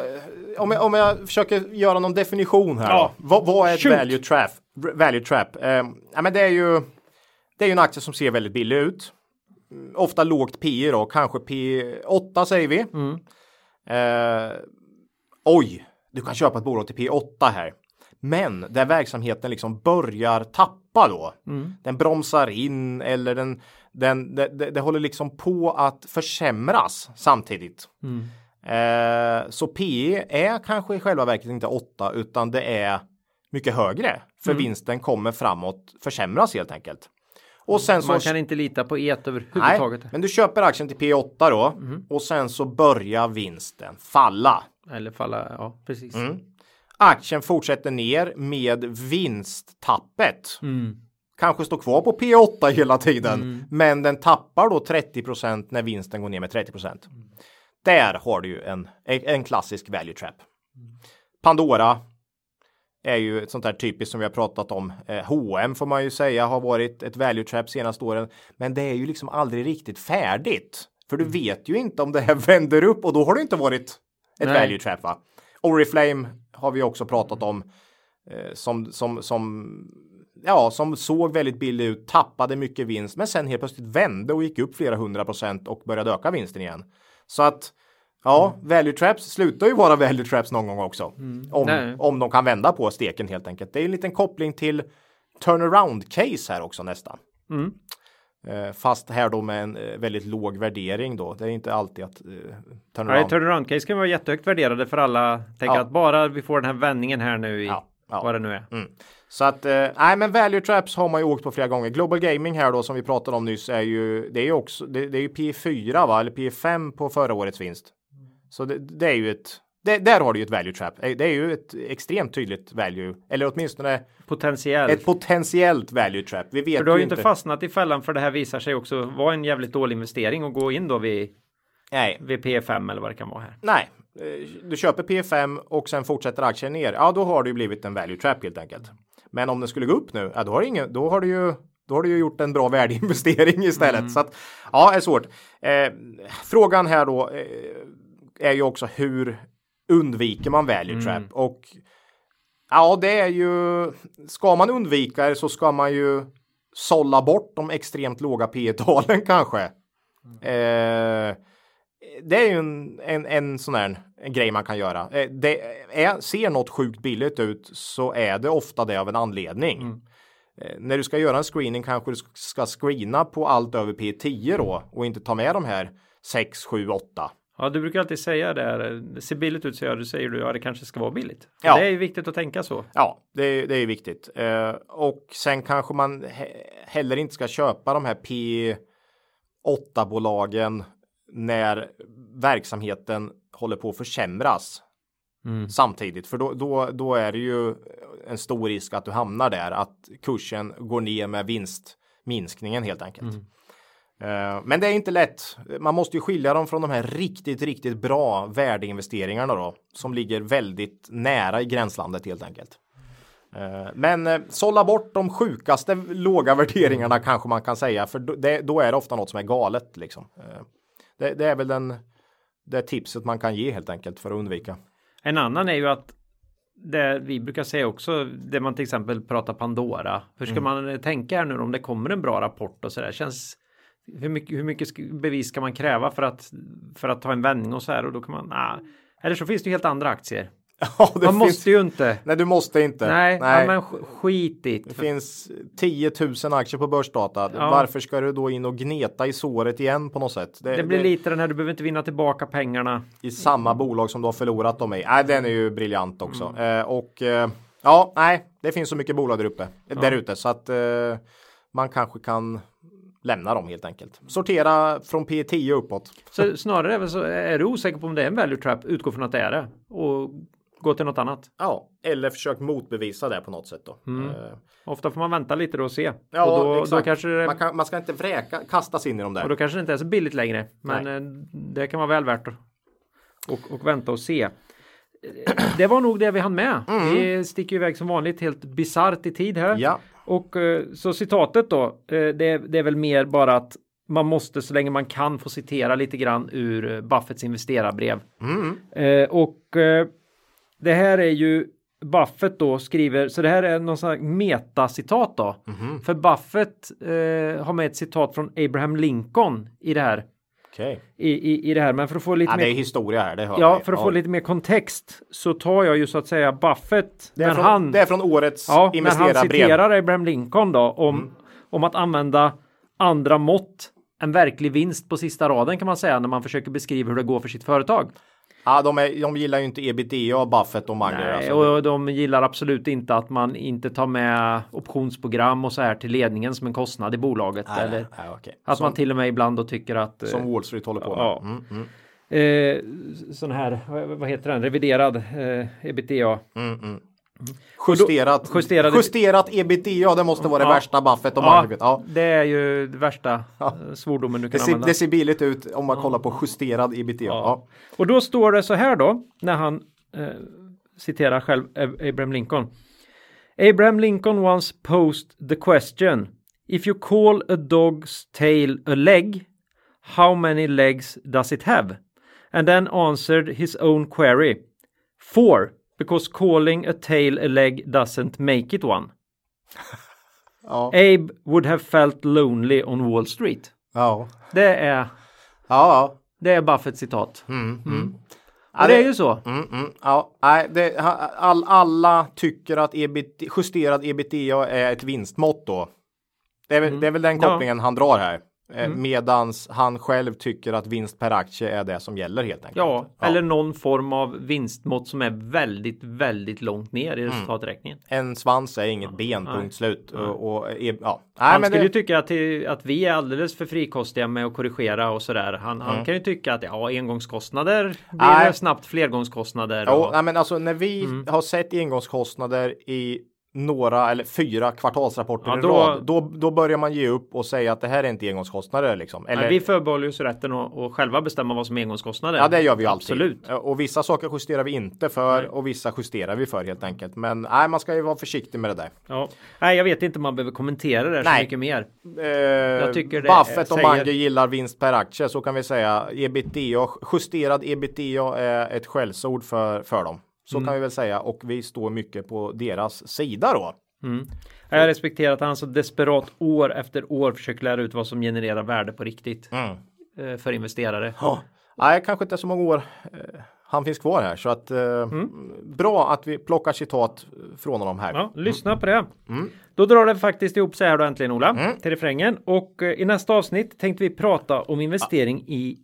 Om jag, om jag försöker göra någon definition här. Ja. Vad, vad, är ett Shoot. value trap? Value trap. Eh, ja, men det är ju. Det är ju en aktie som ser väldigt billig ut. Ofta lågt P då, kanske P8 säger vi. Mm. Eh, oj, du kan köpa ett bolag till P8 här. Men där verksamheten liksom börjar tappa då. Mm. Den bromsar in eller den, den det, det, det, håller liksom på att försämras samtidigt. Mm. Eh, så PE är kanske i själva verket inte 8 utan det är mycket högre. För mm. vinsten kommer framåt försämras helt enkelt. Och sen Man så, kan inte lita på E överhuvudtaget. Nej, men du köper aktien till P8 då mm. och sen så börjar vinsten falla. Eller falla, ja precis. Mm. Aktien fortsätter ner med vinsttappet. Mm. Kanske står kvar på P8 hela tiden, mm. men den tappar då 30% när vinsten går ner med 30 mm. Där har du ju en, en klassisk value trap. Pandora är ju ett sånt här typiskt som vi har pratat om. Eh, H&M får man ju säga har varit ett value trap senaste åren, men det är ju liksom aldrig riktigt färdigt. För du mm. vet ju inte om det här vänder upp och då har det inte varit ett Nej. value trap va? Oriflame har vi också pratat om. eh, som, som, som, ja, som såg väldigt billig ut, tappade mycket vinst, men sen helt plötsligt vände och gick upp flera hundra procent och började öka vinsten igen. Så att Ja, value traps slutar ju vara value traps någon gång också. Om, om de kan vända på steken helt enkelt. Det är en liten koppling till turnaround case här också nästan. Eh, fast här då med en eh, väldigt låg värdering då. Det är inte alltid att eh, Nej, turnaround. turnaround case kan vara jättehögt värderade för alla. Tänker Ja. att bara vi får den här vändningen här nu i Ja, ja. vad det nu är. Mm. Så att, eh, nej men value traps har man ju åkt på flera gånger. Global gaming här då som vi pratade om nyss är ju, det är ju också, det, det är ju P4 va, eller P5 på förra årets vinst. Så det, det är ju ett, det, där har du ju ett value trap. Eh, Det är ju ett extremt tydligt value, eller åtminstone Potentiellt. ett potentiellt value trap. Vi vet för du har ju inte. fastnat i fällan för det här visar sig också vara en jävligt dålig investering och gå in då vid, Nej, vid P5 eller vad det kan vara här. nej. Eh, Du köper P5 och sen fortsätter aktien ner. Ja, då har det ju blivit en value trap helt enkelt. Men om den skulle gå upp nu, ja, då har, ingen, då har du ju då har du ju gjort en bra värdeinvestering istället. Så att, ja, det är svårt. Eh, frågan här då eh, är ju också hur undviker man value trap? Och ja, det är ju, ska man undvika det så ska man ju sålla bort de extremt låga P talen kanske. Eh, det är ju en, en, en sån här en grej man kan göra. Eh, Det är, ser något sjukt billigt ut så är det ofta det av en anledning. Eh, När du ska göra en screening kanske du ska screena på allt över P10 då och inte ta med de här 6, 7, 8. Ja, du brukar alltid säga det. här, Det ser billigt ut, säger du. Säger du ja, det kanske ska vara billigt. Ja. Det är ju viktigt att tänka så. Ja, det, är- det är viktigt. Eh, och sen kanske man he- heller inte ska köpa de här P8-bolagen när verksamheten håller på att försämras samtidigt. För då, då, då är det ju en stor risk att du hamnar där, att kursen går ner med vinstminskningen helt enkelt. Eh, Men det är inte lätt. Man måste ju skilja dem från de här riktigt, riktigt bra värdeinvesteringarna då, som ligger väldigt nära i gränslandet helt enkelt. Eh, Men eh, sålla bort de sjukaste låga värderingarna kanske man kan säga, för då, är det ofta något som är galet liksom. Eh, Det, det är väl den, det tipset man kan ge helt enkelt för att undvika. En annan är ju att det vi brukar säga också, det man till exempel pratar Pandora. Hur ska man eh, tänka här nu om det kommer en bra rapport och så där? Känns hur mycket, hur mycket bevis ska man kräva för att för att ta en vändning och så här och då kan man nah. Eller så finns det ju helt andra aktier. Ja, det Man finns- måste ju inte. Nej, du måste inte. Nej, Nej. Ja, men sk- skit i Det det. finns 10 000 aktier på börsdata. Ja. Varför ska du då in och gneta i såret igen på något sätt? Det blir lite den här, du behöver inte vinna tillbaka pengarna. i samma bolag som du har förlorat dem i. Nej, den är ju briljant också. Mm. Eh, och eh, ja, nej, det finns så mycket bolag där uppe, där ute så att eh, man kanske kan lämna dem helt enkelt. Sortera från P10 uppåt. Så snarare så, är du osäker på om det är en value trap, utgå från att det är det och gå till något annat. Ja, eller försök motbevisa det på något sätt då. Mm. Eh, Ofta får man vänta lite då och se. ja, och då, då exakt. kanske det, man, kan, man ska inte vräka, kastas in i dem där. och då kanske det inte är så billigt längre. Men Nej. eh, det kan vara väl värt att och, och vänta och se. Det var nog det vi hann med. Vi sticker iväg som vanligt helt bisarrt i tid här. Mm. Ja, Och eh, så citatet då, eh, det, det är väl mer bara att man måste så länge man kan få citera lite grann ur eh, Buffetts investerarbrev. mm. Eh, och eh, det här är ju Buffett då skriver, så det här är någon sån här metacitat då. Mhm. För Buffett eh, har med ett citat från Abraham Lincoln i det här. Okej. I, i, i det här, men för att få lite Ja, det är mer historia här, det hör Ja, vi. för att få lite mer kontext så tar jag ju så att säga Buffett det, är från, han det är från årets Ja, när han investerarbrev. citerar Abraham Lincoln då om, om att använda andra mått än verklig vinst på sista raden kan man säga när man försöker beskriva hur det går för sitt företag. Ja, de, är, de gillar ju inte ebitda Buffett och Munger. Nej, alltså. och de gillar absolut inte att man inte tar med optionsprogram och så här till ledningen som en kostnad i bolaget. Nej, eller nej, okej. att som, man till och med ibland då tycker att eh, som Wall Street håller på med. ja. Mm, mm, eh, sån här, vad, vad heter den, reviderad eh, ebitda. mm, mm. Justerat, justerade- justerat ebitda, det måste vara det Ja. värsta Buffett och Ja, vet. Ja. det är ju det värsta eh, svordomen du Det, kan ser, använda. det ser billigt ut om man kollar på justerad ebitda. Ja. Och då står det så här då, när han eh, citerar själv Ab- Abraham Lincoln. Abraham Lincoln once posed the question If you call a dog's tail a leg, how many legs does it have? And then answered his own query. Four, Because calling a tail a leg doesn't make it one. Ja. Abe would have felt lonely on Wall Street. Ja. Det är, Ja. det är Buffett citat. Mm. Och det är ju så. Mm, mm, ja, nej, det, all, alla tycker att EBIT, justerad ebitda är ett vinstmått då. Det är, väl- det är väl den Mm. Ja. kopplingen han drar här. Eh, Mm. Medans han själv tycker att vinst per aktie är det som gäller helt enkelt. Ja, eller någon form av vinstmått som är väldigt, väldigt långt ner Mm. i resultaträkningen. En svans är inget ben, nej. punkt slut. Och, och, ja. Nej, Han skulle det, ju tycka att, att vi är alldeles för frikostiga med att korrigera och sådär. Han, han kan ju tycka att ja, engångskostnader blir Mm. Nej. snabbt flergångskostnader. Och, nej, men alltså när vi Mm. har sett engångskostnader i några eller fyra kvartalsrapporter Ja, i då- rad, då, då börjar man ge upp och säga att det här är inte engångskostnader liksom. Eller, vi förbehåller oss rätten att, att själva bestämma vad som är engångskostnader. Ja, det gör vi alltid. Absolut. Och vissa saker justerar vi inte för Nej. och vissa justerar vi för helt enkelt. Men nej, man ska ju vara försiktig med det där. Ja. Nej, jag vet inte om man behöver kommentera det så Nej. mycket mer. Eh, tycker det Buffett och säger- Mange gillar vinst per aktie så kan vi säga. Ebitda, justerad ebitda är ett skällsord för, för dem. Så Mm. kan vi väl säga och vi står mycket på deras sida då. Jag respekterar att han så desperat år efter år försöker lära ut vad som genererar värde på riktigt Mm. eh, för investerare. Ja. Nej, kanske inte så många år eh, han finns kvar här så att eh, bra att vi plockar citat från honom här. Mm. Ja, lyssna på det. Mm. Då drar det faktiskt ihop sig här då äntligen Ola, till refrängen. Och i nästa avsnitt tänkte vi prata om investering i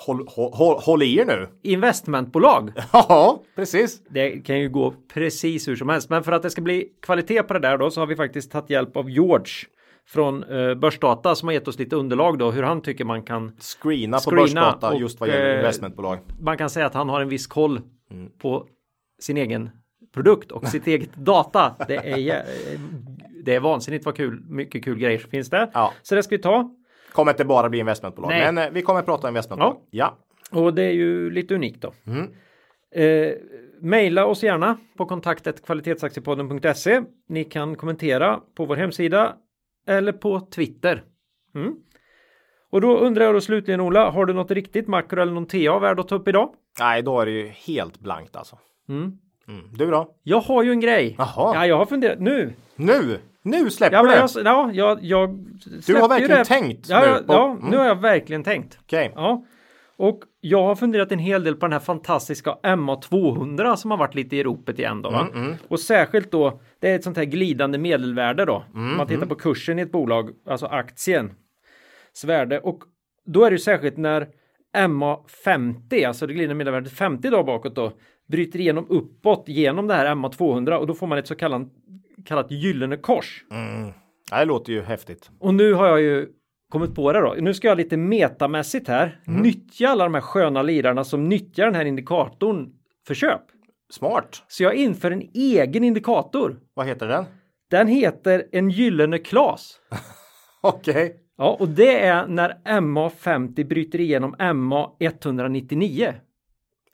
Håll, håll, håll, i er nu. investmentbolag. Ja, precis. Det kan ju gå precis hur som helst. Men för att det ska bli kvalitet på det där då så har vi faktiskt tagit hjälp av George från eh, Börsdata som har gett oss lite underlag då hur han tycker man kan Screena på Screena börsdata och, just vad gäller eh, investmentbolag. man kan säga att han har en viss koll Mm. på sin egen produkt och sitt eget data. Det är, det är vansinnigt vad kul, mycket kul grejer som finns där. Ja. Så det ska vi ta. Kommer inte bara bli investmentbolag, Nej. men eh, vi kommer prata investmentbolag. Ja. Och det är ju lite unikt då. Mm. Eh, maila oss gärna på kontaktet kvalitetsaktiepodden.se. Ni kan kommentera på vår hemsida eller på Twitter. Mm. Och då undrar jag då slutligen Ola, har du något riktigt makro eller någon TA värd att ta upp idag? Nej, då är det ju helt blankt alltså. Mm. Mm. Du då? Jag har ju en grej. Jaha. Ja, jag har funderat nu. Nu! Nu släpper Ja, det! jag, ja, jag, jag Du har verkligen det. tänkt Ja, nu ja, ja Mm. nu har jag verkligen tänkt. Okej. Ja, och jag har funderat en hel del på den här fantastiska MA200 som har varit lite i ropet igen då. Va? Mm, Och särskilt då, det är ett sånt här glidande medelvärde då. Mm, Om man tittar på kursen i ett bolag, alltså aktien. värde och då är det ju särskilt när MA50, alltså det glidande medelvärdet 50 dagar bakåt då, bryter igenom uppåt genom det här MA200 och då får man ett så kallat, kallat gyllene kors. Mm. Ja, det låter ju häftigt. Och nu har jag ju kommit på det då. Nu ska jag lite metamässigt här nyttja alla de här sköna lirarna som nyttjar den här indikatorn för köp. Smart. Så jag inför en egen indikator. Vad heter den? Den heter en gyllene klas. Okej. Ja, och det är när MA50 bryter igenom MA199.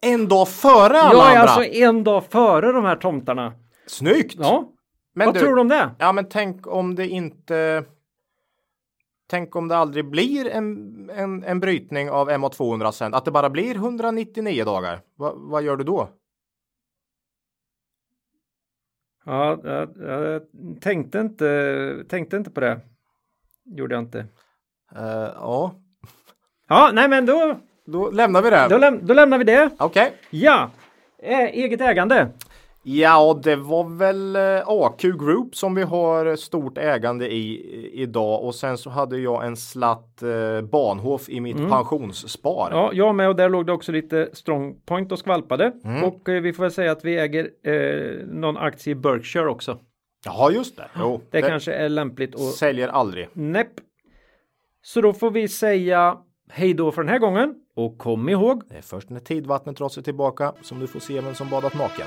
En dag före alla Jag är andra. alltså en dag före de här tomtarna. Snyggt! Ja, Men vad du, tror du om det? Ja, men tänk om det inte... Tänk om det aldrig blir en, en, en brytning av MA200 sen. Att det bara blir 199 dagar. Va, vad gör du då? Ja, jag, jag tänkte inte, tänkte inte på det. Gjorde jag inte. Eh, ja, Ja, nej men då, då lämnar vi det. då, läm då lämnar vi det. Okej. Ja, eh, eget ägande. Ja, det var väl eh, AQ Group som vi har stort ägande i idag och sen så hade jag en slatt eh, Bahnhof i mitt pensionsspar. Ja, jag med och där låg det också lite strongpoint och skvalpade. Mm. Och eh, vi får väl säga att vi äger eh, någon aktie i Berkshire också. Jaha, just det. Jo, Det, kanske är lämpligt att... säljer aldrig. Näpp. Så då får vi säga hej då för den här gången. Och kom ihåg, Det är först när tidvattnet drar sig tillbaka som du får se vem som badat naken.